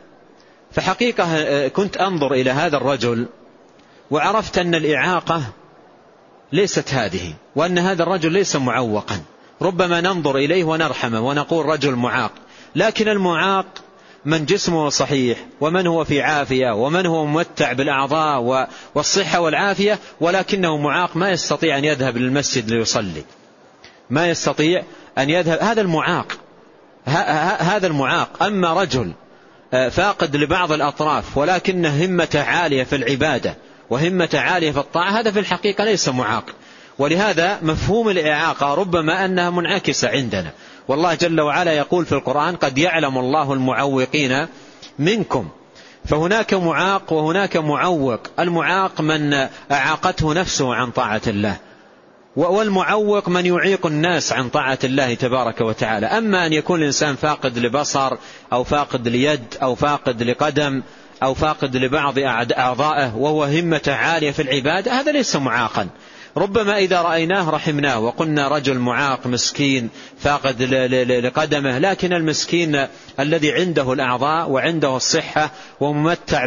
Speaker 1: فحقيقة آه، كنت أنظر إلى هذا الرجل وعرفت أن الإعاقة ليست هذه وأن هذا الرجل ليس معوقا. ربما ننظر إليه ونرحمه ونقول رجل معاق. لكن المعاق من جسمه صحيح ومن هو في عافية ومن هو ممتع بالأعضاء والصحة والعافية ولكنه معاق ما يستطيع أن يذهب للمسجد ليصلي. ما يستطيع أن يذهب. هذا المعاق. هذا المعاق. أما رجل آه، فاقد لبعض الأطراف ولكن همته عالية في العبادة وهمة عالية في الطاعة هذا في الحقيقة ليس معاق. ولهذا مفهوم الإعاقة ربما أنها منعكسة عندنا. والله جل وعلا يقول في القرآن قد يعلم الله المعوقين منكم فهناك معاق وهناك معوق. المعاق من أعاقته نفسه عن طاعة الله. والمعوق من يعيق الناس عن طاعة الله تبارك وتعالى. أما أن يكون الإنسان فاقد لبصر أو فاقد ليد أو فاقد لقدم أو فاقد لبعض أعضائه وهو همة عالية في العبادة هذا ليس معاقا. ربما إذا رأيناه رحمناه وقلنا رجل معاق مسكين فاقد لقدمه لكن المسكين الذي عنده الأعضاء وعنده الصحة وممتع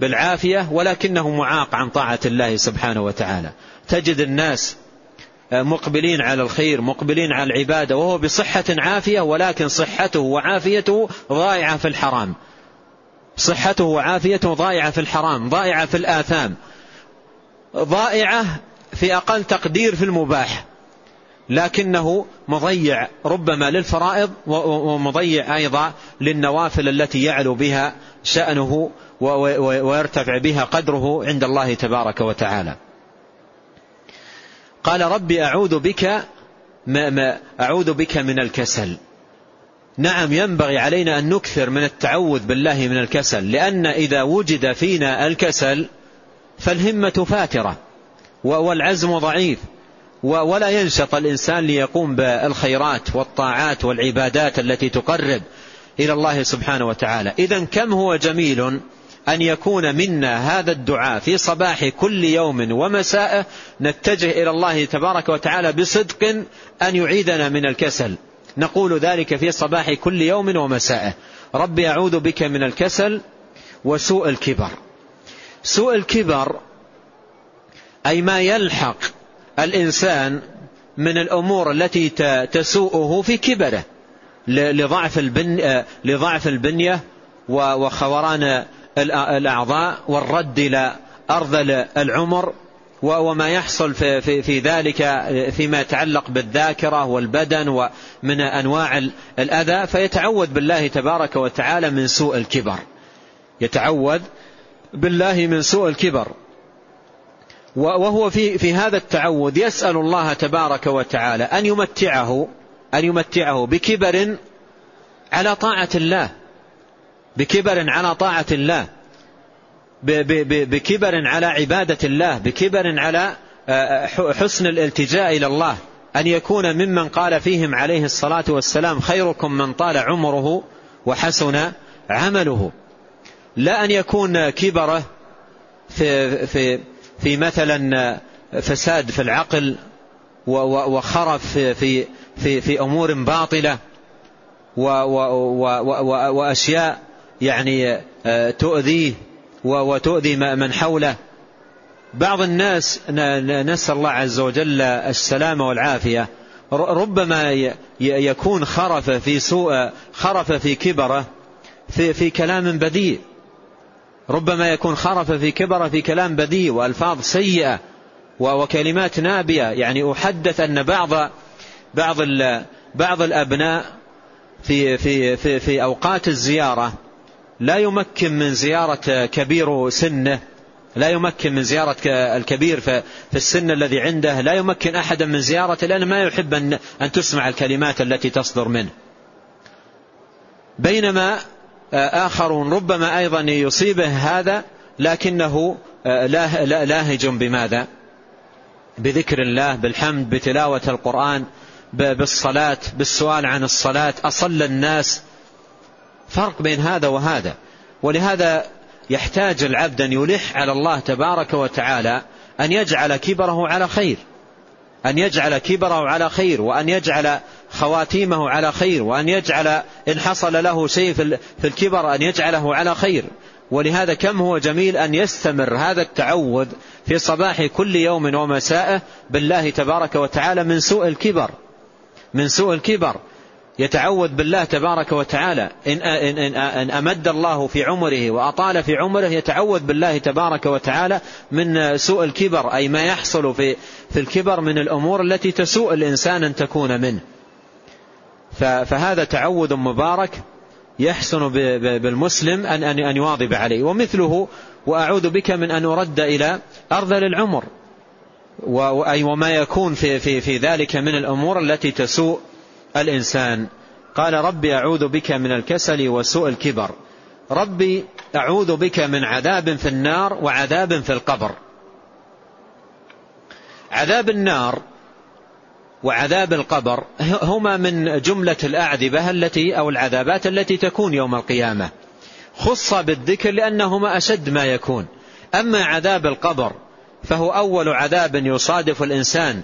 Speaker 1: بالعافية ولكنه معاق عن طاعة الله سبحانه وتعالى. تجد الناس مقبلين على الخير مقبلين على العبادة وهو بصحة عافية ولكن صحته وعافيته ضائعة في الحرام. صحته وعافيته ضائعة في الحرام ضائعة في الآثام ضائعة في أقل تقدير في المباح. لكنه مضيع ربما للفرائض ومضيع أيضا للنوافل التي يعلو بها شأنه ويرتفع بها قدره عند الله تبارك وتعالى. قال ربي أعوذ بك ما ما أعوذ بك من الكسل. نعم ينبغي علينا أن نكثر من التعوذ بالله من الكسل لأن إذا وجد فينا الكسل فالهمة فاترة والعزم ضعيف ولا ينشط الإنسان ليقوم بالخيرات والطاعات والعبادات التي تقرب إلى الله سبحانه وتعالى. إذا كم هو جميل أن يكون منا هذا الدعاء في صباح كل يوم ومساء نتجه إلى الله تبارك وتعالى بصدق أن يعيدنا من الكسل. نقول ذلك في صباح كل يوم ومساء. ربي أعوذ بك من الكسل وسوء الكبر. سوء الكبر أي ما يلحق الإنسان من الأمور التي تسوءه في كبره. لضعف, البن لضعف البنية وخوران الأعضاء والرد إلى أرذل العمر وما يحصل في, في, في ذلك فيما يتعلق بالذاكرة والبدن ومن أنواع الأذى فيتعوذ بالله تبارك وتعالى من سوء الكبر. يتعوذ بالله من سوء الكبر. وهو في, في هذا التعوذ يسأل الله تبارك وتعالى أن يمتعه أن يمتعه بكبر على طاعة الله. بكبر على طاعة الله. بكبر على عبادة الله. بكبر على آه، حسن الالتجاء إلى الله. أن يكون ممن قال فيهم عليه الصلاة والسلام خيركم من طال عمره وحسن عمله. لا أن يكون كبره في, في, في مثلا فساد في العقل وخرف في, في, في أمور باطلة وأشياء يعني آه، تؤذيه وتؤذي من حوله. بعض الناس نسأل الله عز وجل السلامة والعافية. ربما يكون خرف في سوء خرف في كبره في, في كلام بذيء ربما يكون خرف في كبره في كلام بذيء وألفاظ سيئة وكلمات نابية. يعني أحدث أن بعض بعض بعض الأبناء في في في في أوقات الزيارة لا يمكن من زيارة كبير سنه لا يمكن من زيارة الكبير في السن الذي عنده لا يمكن أحدا من زيارته لأنه ما يحب أن تسمع الكلمات التي تصدر منه. بينما آخرون ربما أيضا يصيبه هذا لكنه لاهج بماذا؟ بذكر الله بالحمد بتلاوة القرآن بالصلاة بالسؤال عن الصلاة أصل الناس فرق بين هذا وهذا. ولهذا يحتاج العبد أن يلح على الله تبارك وتعالى أن يجعل كبره على خير. أن يجعل كبره على خير وأن يجعل خواتيمه على خير وأن يجعل إن حصل له شيء في الكبر أن يجعله على خير. ولهذا كم هو جميل أن يستمر هذا التعوذ في صباح كل يوم ومساءه بالله تبارك وتعالى من سوء الكبر. من سوء الكبر. يتعوذ بالله تبارك وتعالى. إن, إن, إن, إن أمد الله في عمره وأطال في عمره يتعوذ بالله تبارك وتعالى من سوء الكبر أي ما يحصل في, في الكبر من الأمور التي تسوء الإنسان أن تكون منه. فهذا تعوذ مبارك يحسن بالمسلم أن, أن, أن يواظب عليه. ومثله وأعوذ بك من أن أرد إلى أرذل العمر وما يكون في, في, في ذلك من الأمور التي تسوء الإنسان قال ربي أعوذ بك من الكسل وسوء الكبر. ربي أعوذ بك من عذاب في النار وعذاب في القبر. عذاب النار وعذاب القبر هما من جملة الأعذبة التي أو العذابات التي تكون يوم القيامة. خص بالذكر لأنهما أشد ما يكون. أما عذاب القبر فهو أول عذاب يصادف الإنسان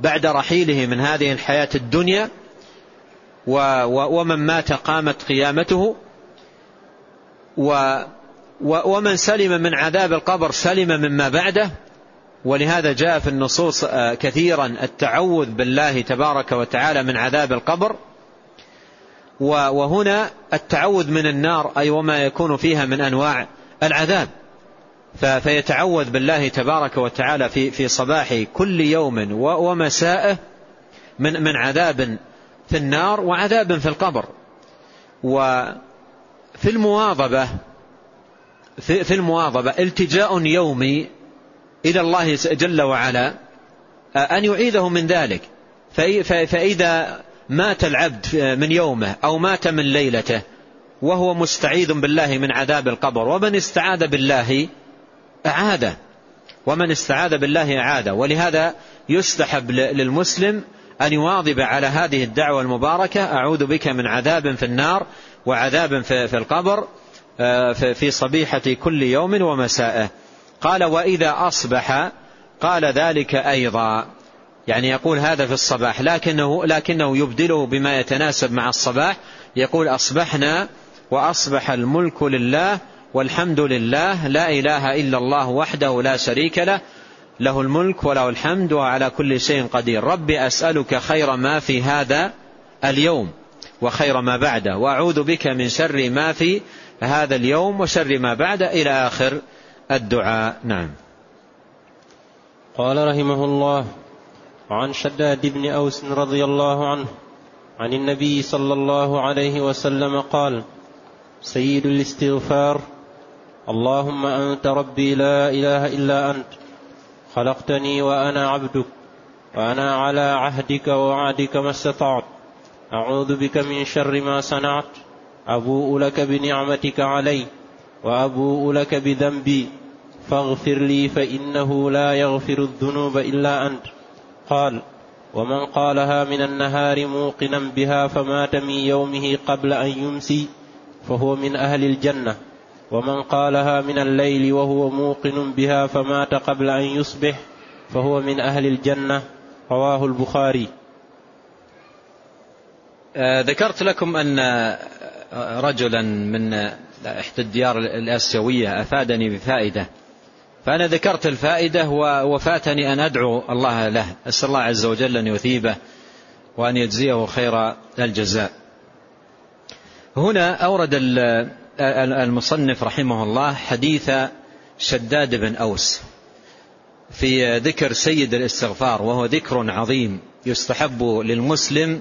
Speaker 1: بعد رحيله من هذه الحياة الدنيا ومن مات قامت قيامته ومن سلم من عذاب القبر سلم مما بعده. ولهذا جاء في النصوص آه، كثيرا التعوذ بالله تبارك وتعالى من عذاب القبر. وهنا التعوذ من النار أي وما يكون فيها من أنواع العذاب. فيتعوذ بالله تبارك وتعالى في في صباح كل يوم ومسائه من من عذاب في النار وعذاب في القبر. وفي المواظبة في, المواظبة التجاء يومي إلى الله جل وعلا أن يعيذه من ذلك. فإذا مات العبد من يومه أو مات من ليلته وهو مستعيذ بالله من عذاب القبر ومن استعاذ بالله أعاده. ومن استعاذ بالله أعاده. ولهذا يستحب للمسلم أن يواظب على هذه الدعوة المباركة. أعوذ بك من عذاب في النار وعذاب في القبر آه، في صبيحة كل يوم ومسائه قال وإذا أصبح قال ذلك أيضا. يعني يقول هذا في الصباح لكنه, لكنه يبدله بما يتناسب مع الصباح. يقول أصبحنا وأصبح الملك لله والحمد لله لا إله إلا الله وحده لا شريك له له الملك وله الحمد وعلى كل شيء قدير. ربي أسألك خير ما في هذا اليوم وخير ما بعده. وأعوذ بك من شر ما في هذا اليوم وشر ما بعده إلى آخر الدعاء. نعم.
Speaker 2: قال رحمه الله وعن شداد بن أوس رضي الله عنه عن النبي صلى الله عليه وسلم قال سيد الاستغفار اللهم أنت ربي لا إله إلا أنت خلقتني وأنا عبدك وأنا على عهدك ووعدك ما استطعت. أعوذ بك من شر ما صنعت. أبوء لك بنعمتك علي وأبوء لك بذنبي. فاغفر لي فإنه لا يغفر الذنوب إلا أنت. قال ومن قالها من النهار موقنا بها فمات من يومه قبل أن يمسي فهو من أهل الجنة. ومن قالها من الليل وهو موقن بها فمات قبل أن يصبح فهو من أهل الجنة. رواه البخاري.
Speaker 1: آه، ذكرت لكم أن رجلا من إحدى الديار الآسيوية أفادني بفائدة. فأنا ذكرت الفائدة وفاتني أن أدعو الله له. أسأل الله عز وجل أن يثيبه وأن يجزيه خير الجزاء. هنا أورد المصنف رحمه الله حديث شداد بن أوس في ذكر سيد الاستغفار وهو ذكر عظيم يستحب للمسلم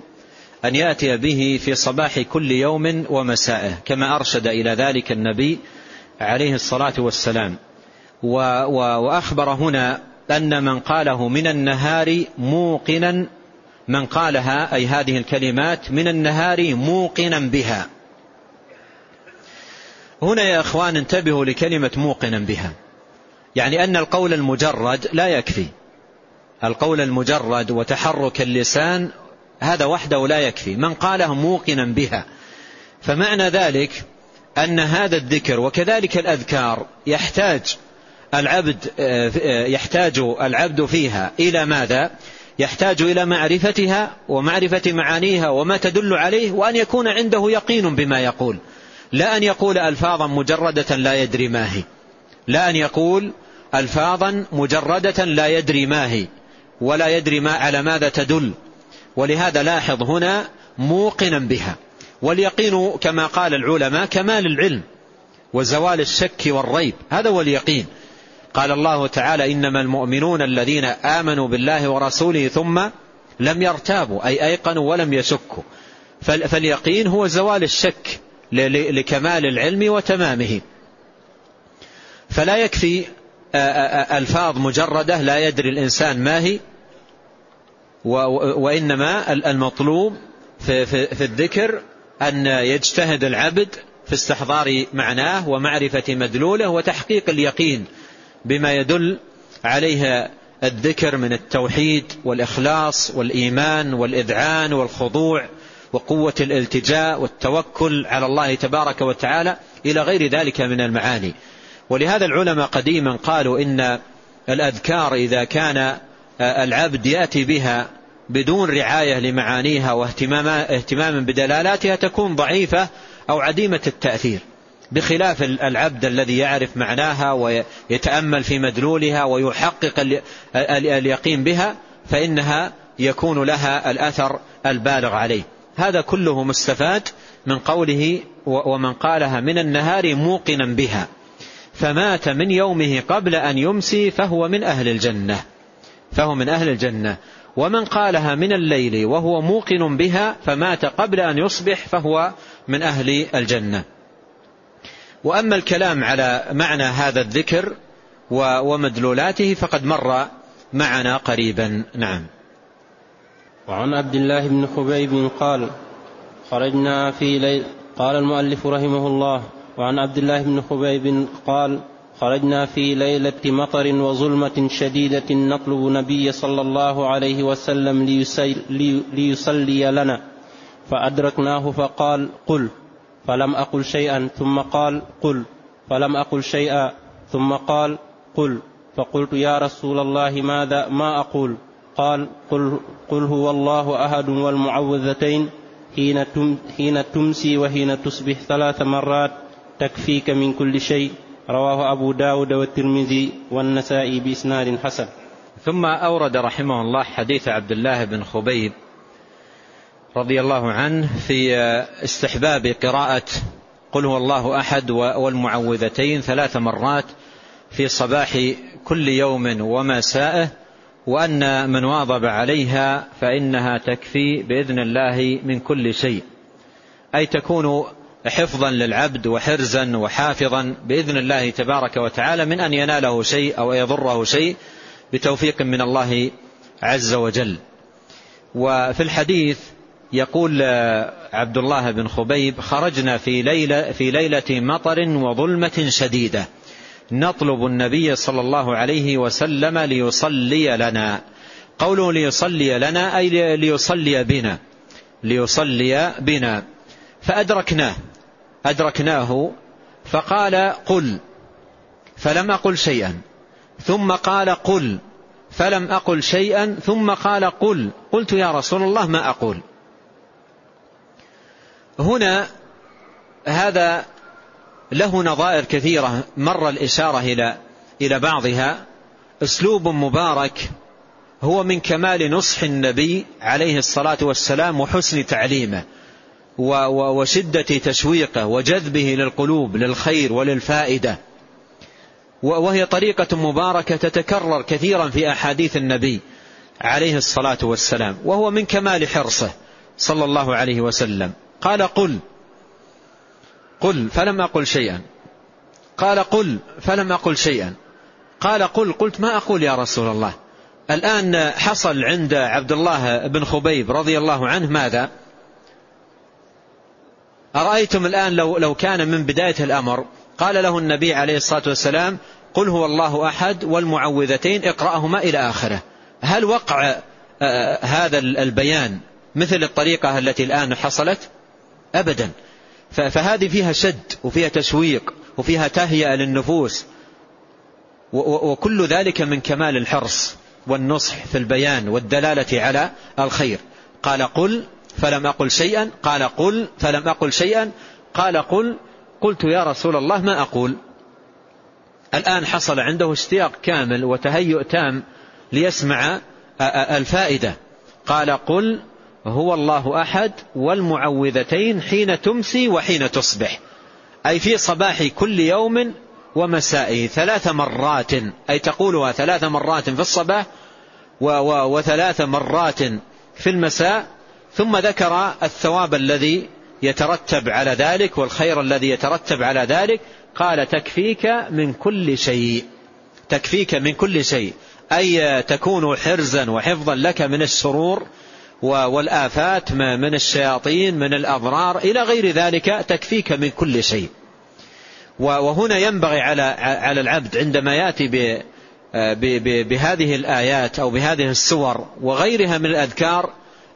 Speaker 1: أن يأتي به في صباح كل يوم ومسائه كما أرشد إلى ذلك النبي عليه الصلاة والسلام. وأخبر هنا أن من قاله من النهار موقنا من قالها أي هذه الكلمات من النهار موقنا بها. هنا يا أخوان انتبهوا لكلمة موقنا بها. يعني أن القول المجرد لا يكفي. القول المجرد وتحرك اللسان هذا وحده لا يكفي. من قاله موقنا بها. فمعنى ذلك أن هذا الذكر وكذلك الأذكار يحتاج العبد يحتاج العبد فيها إلى ماذا؟ يحتاج إلى معرفتها ومعرفة معانيها وما تدل عليه وأن يكون عنده يقين بما يقول. لا أن يقول ألفاظا مجردة لا يدري ما هي. لا أن يقول ألفاظا مجردة لا يدري ما هي. ولا يدري ما على ماذا تدل. ولهذا لاحظ هنا موقنا بها. واليقين كما قال العلماء كمال العلم وزوال الشك والريب. هذا هو اليقين. قال الله تعالى إنما المؤمنون الذين آمنوا بالله ورسوله ثم لم يرتابوا أي أيقنوا ولم يشكوا. فاليقين هو زوال الشك. لكمال العلم وتمامه. فلا يكفي ألفاظ مجردة لا يدري الإنسان ما هي وإنما المطلوب في, الذكر أن يجتهد العبد في استحضار معناه ومعرفة مدلوله وتحقيق اليقين بما يدل عليه الذكر من التوحيد والإخلاص والإيمان والإذعان والخضوع وقوة الالتجاء والتوكل على الله تبارك وتعالى إلى غير ذلك من المعاني. ولهذا العلماء قديما قالوا إن الأذكار إذا كان العبد يأتي بها بدون رعاية لمعانيها واهتماما بدلالاتها تكون ضعيفة أو عديمة التأثير بخلاف العبد الذي يعرف معناها ويتأمل في مدلولها ويحقق اليقين بها فإنها يكون لها الأثر البالغ عليه. هذا كله مستفاد من قوله ومن قالها من النهار موقنا بها. فمات من يومه قبل أن يمسي فهو من أهل الجنة. فهو من أهل الجنة. ومن قالها من الليل وهو موقن بها فمات قبل أن يصبح فهو من أهل الجنة. وأما الكلام على معنى هذا الذكر ومدلولاته فقد مر معنا قريبا. نعم.
Speaker 2: وعن عبد الله بن خبيب قال خرجنا في ليل قال المؤلف رحمه الله وعن عبد الله بن خبيب قال خرجنا في ليلة مطر وظلمة شديدة نطلب نبي صلى الله عليه وسلم ليصلي لنا. فأدركناه فقال قل. فلم أقل شيئا ثم قال قل. فلم أقل شيئا ثم قال قل. فقلت يا رسول الله ماذا ما أقول؟ قال قل, قل هو الله أحد والمعوذتين حين, حين تمسي وحين تصبح ثلاث مرات تكفيك من كل شيء. رواه أبو داود والترمذي والنسائي بإسناد حسن.
Speaker 1: ثم أورد رحمه الله حديث عبد الله بن خبيب رضي الله عنه في استحباب قراءة قل هو الله أحد والمعوذتين ثلاث مرات في صباح كل يوم ومسائه وأن من واظب عليها فإنها تكفي بإذن الله من كل شيء. أي تكون حفظا للعبد وحرزا وحافظا بإذن الله تبارك وتعالى من أن يناله شيء أو يضره شيء بتوفيق من الله عز وجل. وفي الحديث يقول عبد الله بن خبيب خرجنا في ليلة, في ليلة مطر وظلمة شديدة. نطلب النبي صلى الله عليه وسلم ليصلي لنا. قوله ليصلي لنا أي ليصلي بنا. ليصلي بنا. فأدركناه. أدركناه. فقال قل. فلم أقل شيئا. ثم قال قل. فلم أقل شيئا. ثم قال قل. قلت يا رسول الله ما أقول. هنا هذا له نظائر كثيرة مر الإشارة إلى إلى بعضها. أسلوب مبارك هو من كمال نصح النبي عليه الصلاة والسلام وحسن تعليمه وشدة تشويقه وجذبه للقلوب للخير وللفائدة. وهي طريقة مباركة تتكرر كثيرا في أحاديث النبي عليه الصلاة والسلام وهو من كمال حرصه صلى الله عليه وسلم. قال قل قل فلم أقل شيئا. قال قل فلم أقل شيئا. قال قل قلت ما أقول يا رسول الله؟ الآن حصل عند عبد الله بن خبيب رضي الله عنه ماذا؟ أرأيتم الآن لو, لو كان من بداية الأمر قال له النبي عليه الصلاة والسلام قل هو الله أحد والمعوذتين اقرأهما إلى آخره. هل وقع هذا البيان مثل الطريقة التي الآن حصلت؟ أبدا. فهذه فيها شد وفيها تشويق وفيها تهيئة للنفوس. وكل ذلك من كمال الحرص والنصح في البيان والدلالة على الخير. قال قل فلم أقل شيئا قال قل فلم أقل شيئا قال قل قلت يا رسول الله ما أقول؟ الآن حصل عنده اشتياق كامل وتهيؤ تام ليسمع الفائدة. قال قل هو الله أحد والمعوذتين حين تمسي وحين تصبح. أي في صباح كل يوم ومسائه ثلاث مرات أي تقولها ثلاث مرات في الصباح وثلاث مرات في المساء ثم ذكر الثواب الذي يترتب على ذلك والخير الذي يترتب على ذلك. قال تكفيك من كل شيء. تكفيك من كل شيء. أي تكون حرزا وحفظا لك من الشرور والآفات من الشياطين من الأضرار إلى غير ذلك تكفيك من كل شيء. وهنا ينبغي على على العبد عندما يأتي بهذه الآيات أو بهذه السور وغيرها من الأذكار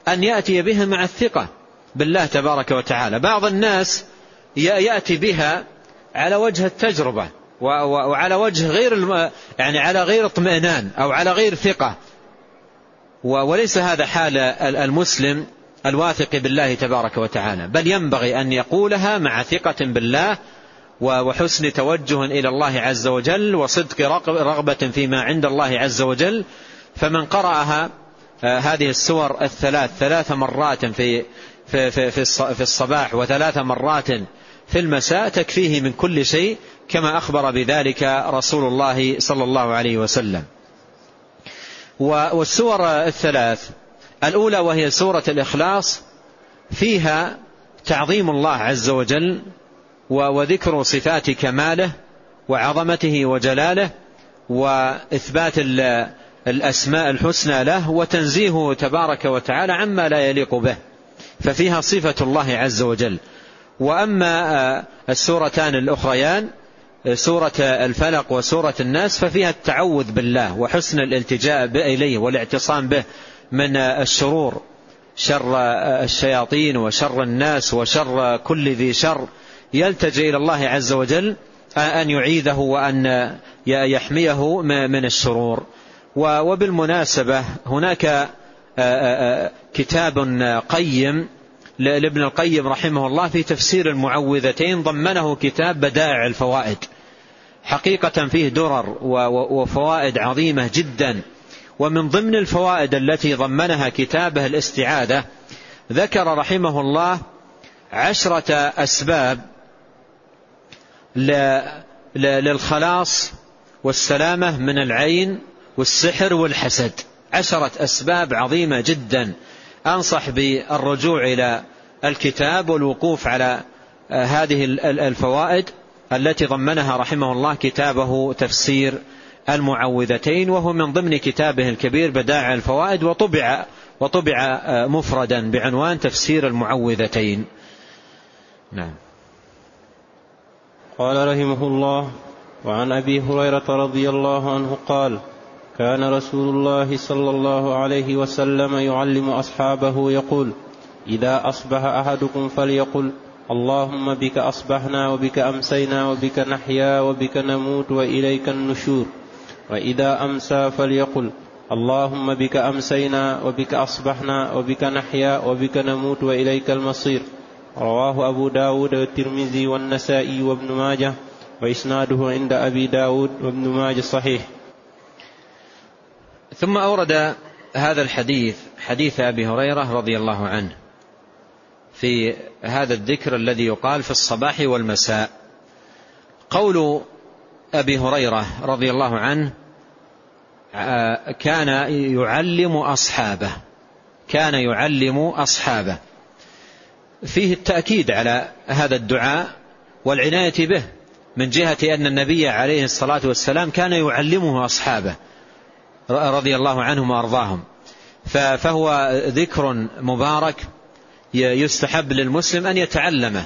Speaker 1: أن يأتي بها مع الثقة بالله تبارك وتعالى. بعض الناس يأتي بها على وجه التجربة وعلى وجه غير يعني على غير اطمئنان أو على غير ثقة. وليس هذا حال المسلم الواثق بالله تبارك وتعالى بل ينبغي أن يقولها مع ثقة بالله وحسن توجه إلى الله عز وجل وصدق رغبة فيما عند الله عز وجل. فمن قرأها آه، هذه السور الثلاث ثلاث مرات في في في في الصباح وثلاث مرات في المساء تكفيه من كل شيء كما أخبر بذلك رسول الله صلى الله عليه وسلم. والسور الثلاث. الأولى وهي سورة الإخلاص فيها تعظيم الله عز وجل وذكر صفات كماله وعظمته وجلاله وإثبات الأسماء الحسنى له وتنزيهه تبارك وتعالى عما لا يليق به. ففيها صفة الله عز وجل. وأما السورتان الأخريان سورة الفلق وسورة الناس ففيها التعوذ بالله وحسن الالتجاء إليه والاعتصام به من الشرور شر الشياطين وشر الناس وشر كل ذي شر. يلتجئ إلى الله عز وجل أن يعيذه وأن يحميه من الشرور. وبالمناسبة هناك كتاب قيم لابن القيم رحمه الله في تفسير المعوذتين ضمنه كتاب بدائع الفوائد. حقيقة فيه درر وفوائد عظيمة جدا. ومن ضمن الفوائد التي ضمنها كتابه الاستعاذة ذكر رحمه الله عشرة أسباب للخلاص والسلامة من العين والسحر والحسد. عشرة أسباب عظيمة جدا. أنصح بالرجوع إلى الكتاب والوقوف على هذه الفوائد التي ضمنها رحمه الله كتابه تفسير المعوذتين وهو من ضمن كتابه الكبير بدائع الفوائد وطبع وطبع مفردا بعنوان تفسير المعوذتين. نعم.
Speaker 2: قال رحمه الله وعن أبي هريرة رضي الله عنه قال كان رسول الله صلى الله عليه وسلم يعلم أصحابه يقول إذا أصبح أحدكم فليقل اللهم بك أصبحنا وبك أمسينا وبك نحيا وبك نموت وإليك النشور وإذا أمسى فليقل اللهم بك أمسينا وبك أصبحنا وبك نحيا وبك نموت وإليك المصير. رواه أبو داود والترمذي والنسائي وابن ماجه وإسناده عند أبي داود وابن ماجه صحيح.
Speaker 1: ثم أورد هذا الحديث حديث أبي هريرة رضي الله عنه في هذا الذكر الذي يقال في الصباح والمساء. قول أبي هريرة رضي الله عنه آه، كان يعلم أصحابه كان يعلم أصحابه. فيه التأكيد على هذا الدعاء والعناية به من جهة أن النبي عليه الصلاة والسلام كان يعلمه أصحابه. رضي الله عنهم وأرضاهم. فهو ذكر مبارك يستحب للمسلم أن يتعلمه.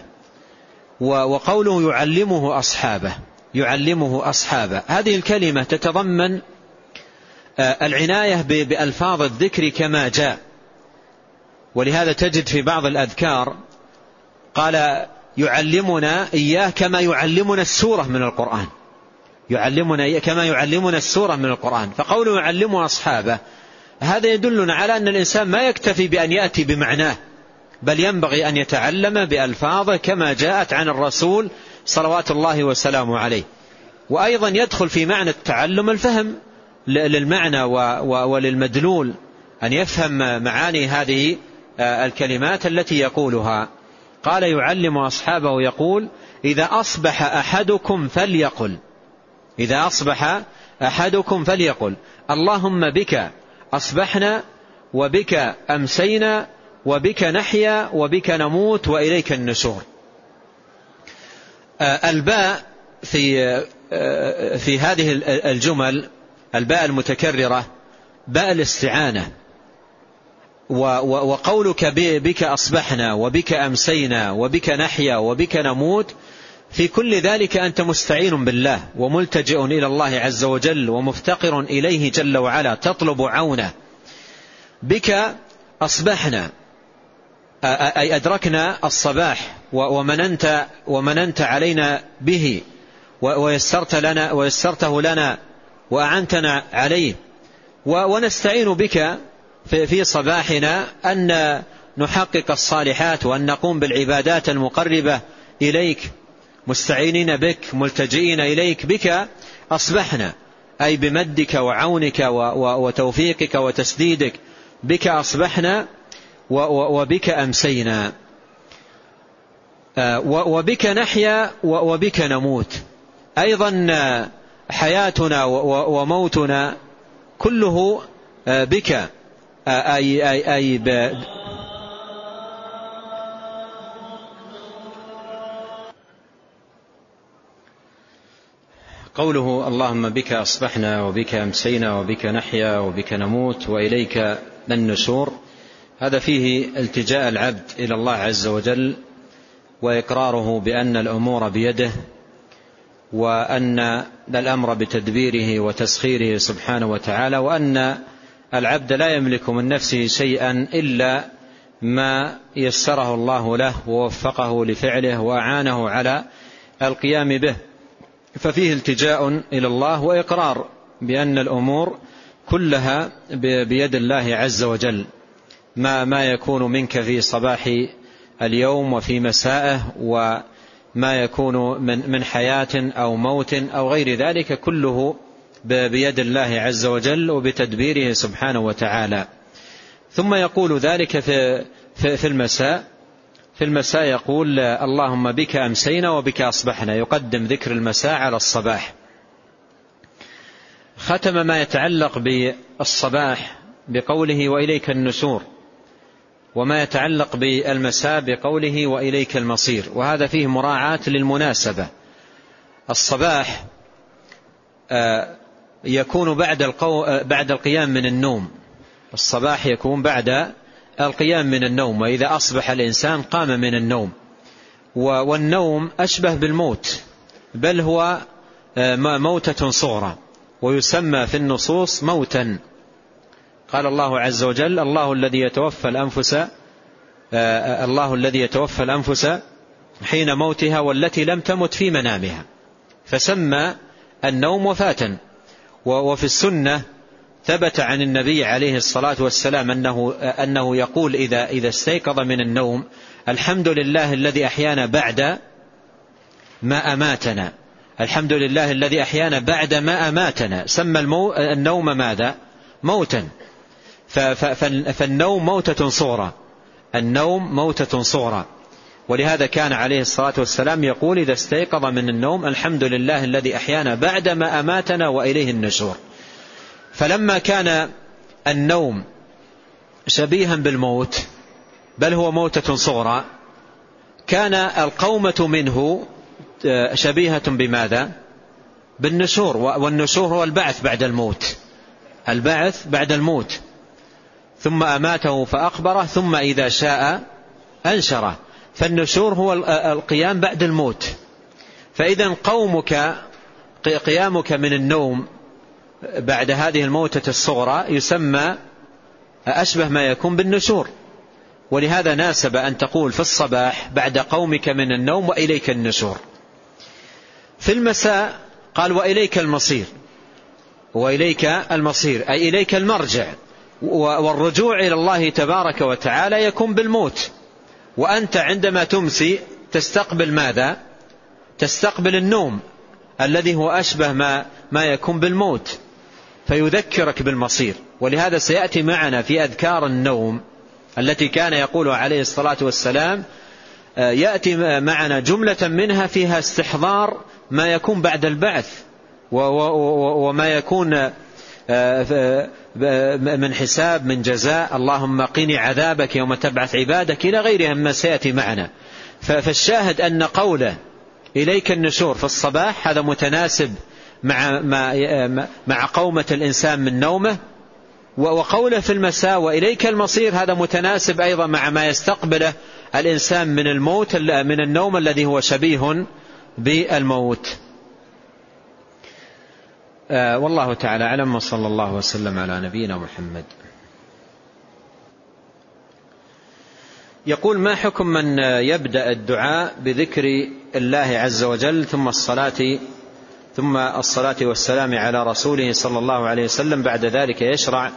Speaker 1: وقوله يعلمه أصحابه يعلمه أصحابه. هذه الكلمة تتضمن آه، العناية بألفاظ الذكر كما جاء. ولهذا تجد في بعض الأذكار قال يعلمنا إياه كما يعلمنا السورة من القرآن. يعلمنا كما يعلمنا السورة من القرآن. فقوله يعلم أصحابه هذا يدلنا على أن الإنسان ما يكتفي بأن يأتي بمعناه بل ينبغي أن يتعلم بألفاظه كما جاءت عن الرسول صلوات الله وسلامه عليه. وأيضا يدخل في معنى التعلم الفهم للمعنى وللمدلول أن يفهم معاني هذه آه، الكلمات التي يقولها. قال يعلم أصحابه يقول إذا أصبح أحدكم فليقل. إذا أصبح أحدكم فليقل اللهم بك أصبحنا وبك أمسينا وبك نحيا وبك نموت وإليك النشور. آه، الباء في آه، في هذه الجمل الباء المتكررة باء الاستعانة. وقولك بك أصبحنا وبك أمسينا وبك نحيا وبك نموت في كل ذلك أنت مستعين بالله وملتجئ إلى الله عز وجل ومفتقر إليه جل وعلا تطلب عونه. بك أصبحنا أي أدركنا الصباح ومننت, ومننت علينا به ويسرت لنا ويسرته لنا وأعنتنا عليه. ونستعين بك في صباحنا أن نحقق الصالحات وأن نقوم بالعبادات المقربة إليك. مستعينين بك ملتجئين إليك بك أصبحنا أي بمدك وعونك وتوفيقك وتسديدك بك أصبحنا وبك أمسينا. آه، وبك نحيا وبك نموت. أيضا حياتنا وموتنا كله آه، بك آه، أي, أي, أي قوله اللهم بك أصبحنا وبك أمسينا وبك نحيا وبك نموت وإليك النشور هذا فيه التجاء العبد إلى الله عز وجل وإقراره بأن الأمور بيده وأن الأمر بتدبيره وتسخيره سبحانه وتعالى وأن العبد لا يملك من نفسه شيئا إلا ما يسره الله له ووفقه لفعله وأعانه على القيام به. ففيه التجاء إلى الله وإقرار بأن الأمور كلها بيد الله عز وجل. ما ما يكون منك في صباح اليوم وفي مسائه وما يكون من من حياة أو موت أو غير ذلك كله بيد الله عز وجل وبتدبيره سبحانه وتعالى. ثم يقول ذلك في في المساء في المساء يقول اللهم بك أمسينا وبك أصبحنا. يقدم ذكر المساء على الصباح. ختم ما يتعلق بالصباح بقوله وإليك النشور وما يتعلق بالمساء بقوله وإليك المصير. وهذا فيه مراعاة للمناسبة. الصباح آه، يكون بعد. آه، بعد القيام من النوم. الصباح يكون بعد القيام من النوم وإذا أصبح الإنسان قام من النوم. والنوم أشبه بالموت بل هو آه، موتة صغرى ويسمى في النصوص موتا. قال الله عز وجل الله الذي يتوفى الأنفس آه، آه، الله الذي يتوفى الأنفس حين موتها والتي لم تمت في منامها. فسمى النوم وفاة وفي السنة ثبت عن النبي عليه الصلاة والسلام أنه, أنه يقول إذا, إذا استيقظ من النوم الحمد لله الذي أحيانا بعد ما أماتنا. الحمد لله الذي أحيانا بعد ما أماتنا. سمى المو النوم ماذا؟ موتا. فالنوم موتة صغرى. النوم موتة صغرى. ولهذا كان عليه الصلاة والسلام يقول إذا استيقظ من النوم الحمد لله الذي أحيانا بعد ما أماتنا وإليه النشور. فلما كان النوم شبيها بالموت بل هو موتة صغرى كان القومة منه آه، شبيهة بماذا؟ بالنشور والنشور هو البعث بعد الموت. البعث بعد الموت. ثم أماته فأقبره ثم إذا شاء أنشره. فالنشور هو القيام بعد الموت. فإذا قومك قيامك من النوم بعد هذه الموتة الصغرى يسمى أشبه ما يكون بالنشور. ولهذا ناسب أن تقول في الصباح بعد قومك من النوم وإليك النشور. في المساء قال وإليك المصير. وإليك المصير أي إليك المرجع. والرجوع إلى الله تبارك وتعالى يكون بالموت. وأنت عندما تمسي تستقبل ماذا؟ تستقبل النوم الذي هو أشبه ما, ما يكون بالموت. فيذكرك بالمصير. ولهذا سيأتي معنا في أذكار النوم التي كان يقول عليه الصلاة والسلام آه، يأتي معنا جملة منها فيها استحضار ما يكون بعد البعث وما يكون آه، من حساب من جزاء اللهم قني عذابك يوم تبعث عبادك إلى غيرها مما سيأتي معنا. فالشاهد أن قوله إليك النشور في الصباح هذا متناسب مع, مع قومة الإنسان من نومه. وقوله في المساء وإليك المصير هذا متناسب أيضا مع ما يستقبله الإنسان من الموت من النوم الذي هو شبيه بالموت. آه، والله تعالى أعلم وصلى الله وسلم على نبينا محمد. يقول ما حكم من يبدأ الدعاء بذكر الله عز وجل ثم الصلاة ثم الصلاة والسلام على رسوله صلى الله عليه وسلم بعد ذلك يشرع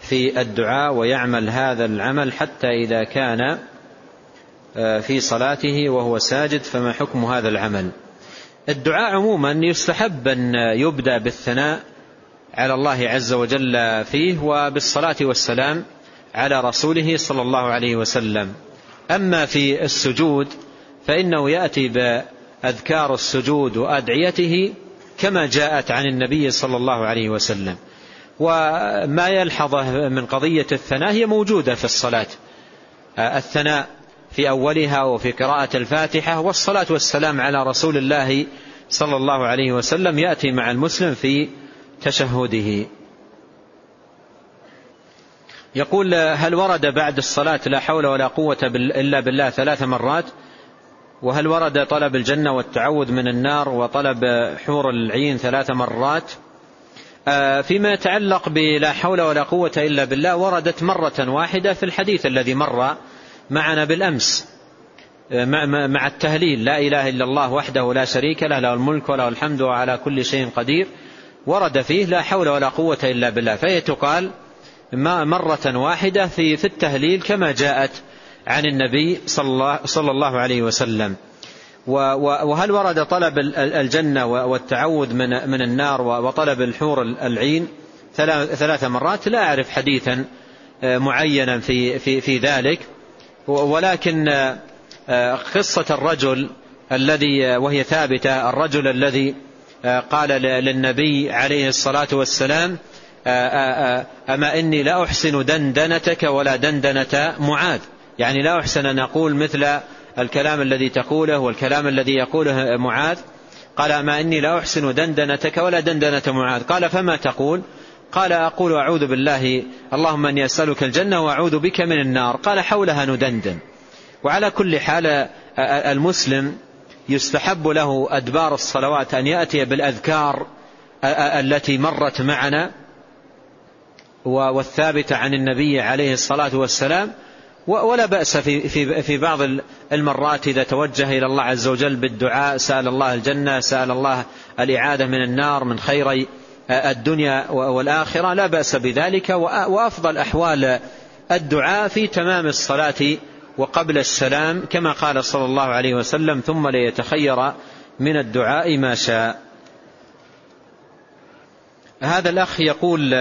Speaker 1: في الدعاء ويعمل هذا العمل حتى إذا كان في صلاته وهو ساجد فما حكم هذا العمل؟ الدعاء عموما يستحب أن يبدأ بالثناء على الله عز وجل فيه وبالصلاة والسلام على رسوله صلى الله عليه وسلم. أما في السجود فإنه يأتي بأذكار السجود وأدعيته كما جاءت عن النبي صلى الله عليه وسلم. وما يلحظه من قضية الثناء هي موجودة في الصلاة. الثناء في أولها وفي قراءة الفاتحة والصلاة والسلام على رسول الله صلى الله عليه وسلم يأتي مع المسلم في تشهده. يقول هل ورد بعد الصلاة لا حول ولا قوة إلا بالله ثلاث مرات؟ وهل ورد طلب الجنة والتعوذ من النار وطلب حور العين ثلاث مرات؟ فيما يتعلق بلا حول ولا قوة إلا بالله وردت مرة واحدة في الحديث الذي مر معنا بالأمس مع التهليل. لا إله إلا الله وحده لا شريك له له الملك وله الحمد وعلى كل شيء قدير. ورد فيه لا حول ولا قوة إلا بالله. فهي تقال مرة واحدة في في التهليل كما جاءت عن النبي صلى الله, عليه وسلم. وهل ورد طلب الجنة والتعوذ من من النار وطلب الحور العين؟ ثلاث مرات لا أعرف حديثا معينا في في في ذلك. ولكن قصة الرجل الذي وهي ثابتة الرجل الذي قال للنبي عليه الصلاة والسلام أما إني لا أحسن دندنتك ولا دندنة معاذ. يعني لا أحسن أن أقول مثل الكلام الذي تقوله والكلام الذي يقوله معاذ. قال أما إني لا أحسن دندنتك ولا دندنة معاذ. قال فما تقول؟ قال أقول أعوذ بالله اللهم أني أسألك الجنة وأعوذ بك من النار. قال حولها ندندن. وعلى كل حال المسلم يستحب له أدبار الصلوات أن يأتي بالأذكار التي مرت معنا والثابتة عن النبي عليه الصلاة والسلام ولا بأس في, في, في بعض المرات إذا توجه إلى الله عز وجل بالدعاء سأل الله الجنة سأل الله الإعادة من النار من خيري الدنيا والآخرة لا بأس بذلك. وأفضل أحوال الدعاء في تمام الصلاة وقبل السلام كما قال صلى الله عليه وسلم ثم ليتخير من الدعاء ما شاء. هذا الأخ يقول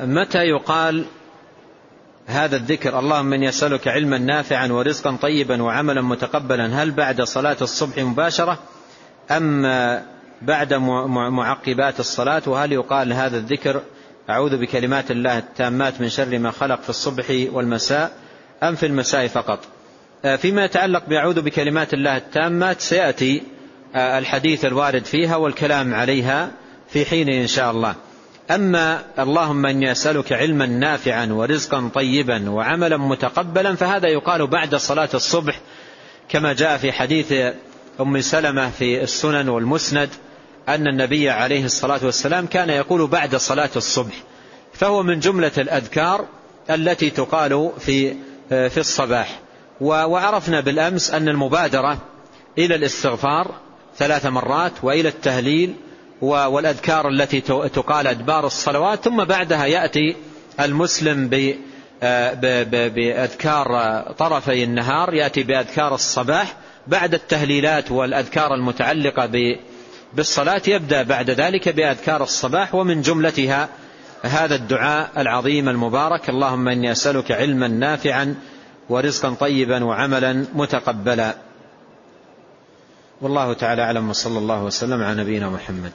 Speaker 1: متى يقال هذا الذكر اللهم من يسألك علما نافعا ورزقا طيبا وعملا متقبلا هل بعد صلاة الصبح مباشرة؟ أم بعد معقبات الصلاة؟ وهل يقال هذا الذكر أعوذ بكلمات الله التامات من شر ما خلق في الصبح والمساء أم في المساء فقط؟ فيما يتعلق بأعوذ بكلمات الله التامات سيأتي الحديث الوارد فيها والكلام عليها في حين إن شاء الله. أما اللهم أني أسألك علما نافعا ورزقا طيبا وعملا متقبلا فهذا يقال بعد صلاة الصبح كما جاء في حديث أم سلمة في السنن والمسند أن النبي عليه الصلاة والسلام كان يقول بعد صلاة الصبح فهو من جملة الأذكار التي تقال في في الصباح. وعرفنا بالأمس أن المبادرة إلى الاستغفار ثلاث مرات وإلى التهليل والأذكار التي تقال أدبار الصلوات ثم بعدها يأتي المسلم بأذكار طرفي النهار يأتي بأذكار الصباح. بعد التهليلات والأذكار المتعلقة بالصلاة يبدأ بعد ذلك بأذكار الصباح ومن جملتها هذا الدعاء العظيم المبارك اللهم إني أسألك علما نافعا ورزقا طيبا وعملا متقبلا. والله تعالى أعلم وصلى الله وسلم على نبينا محمد.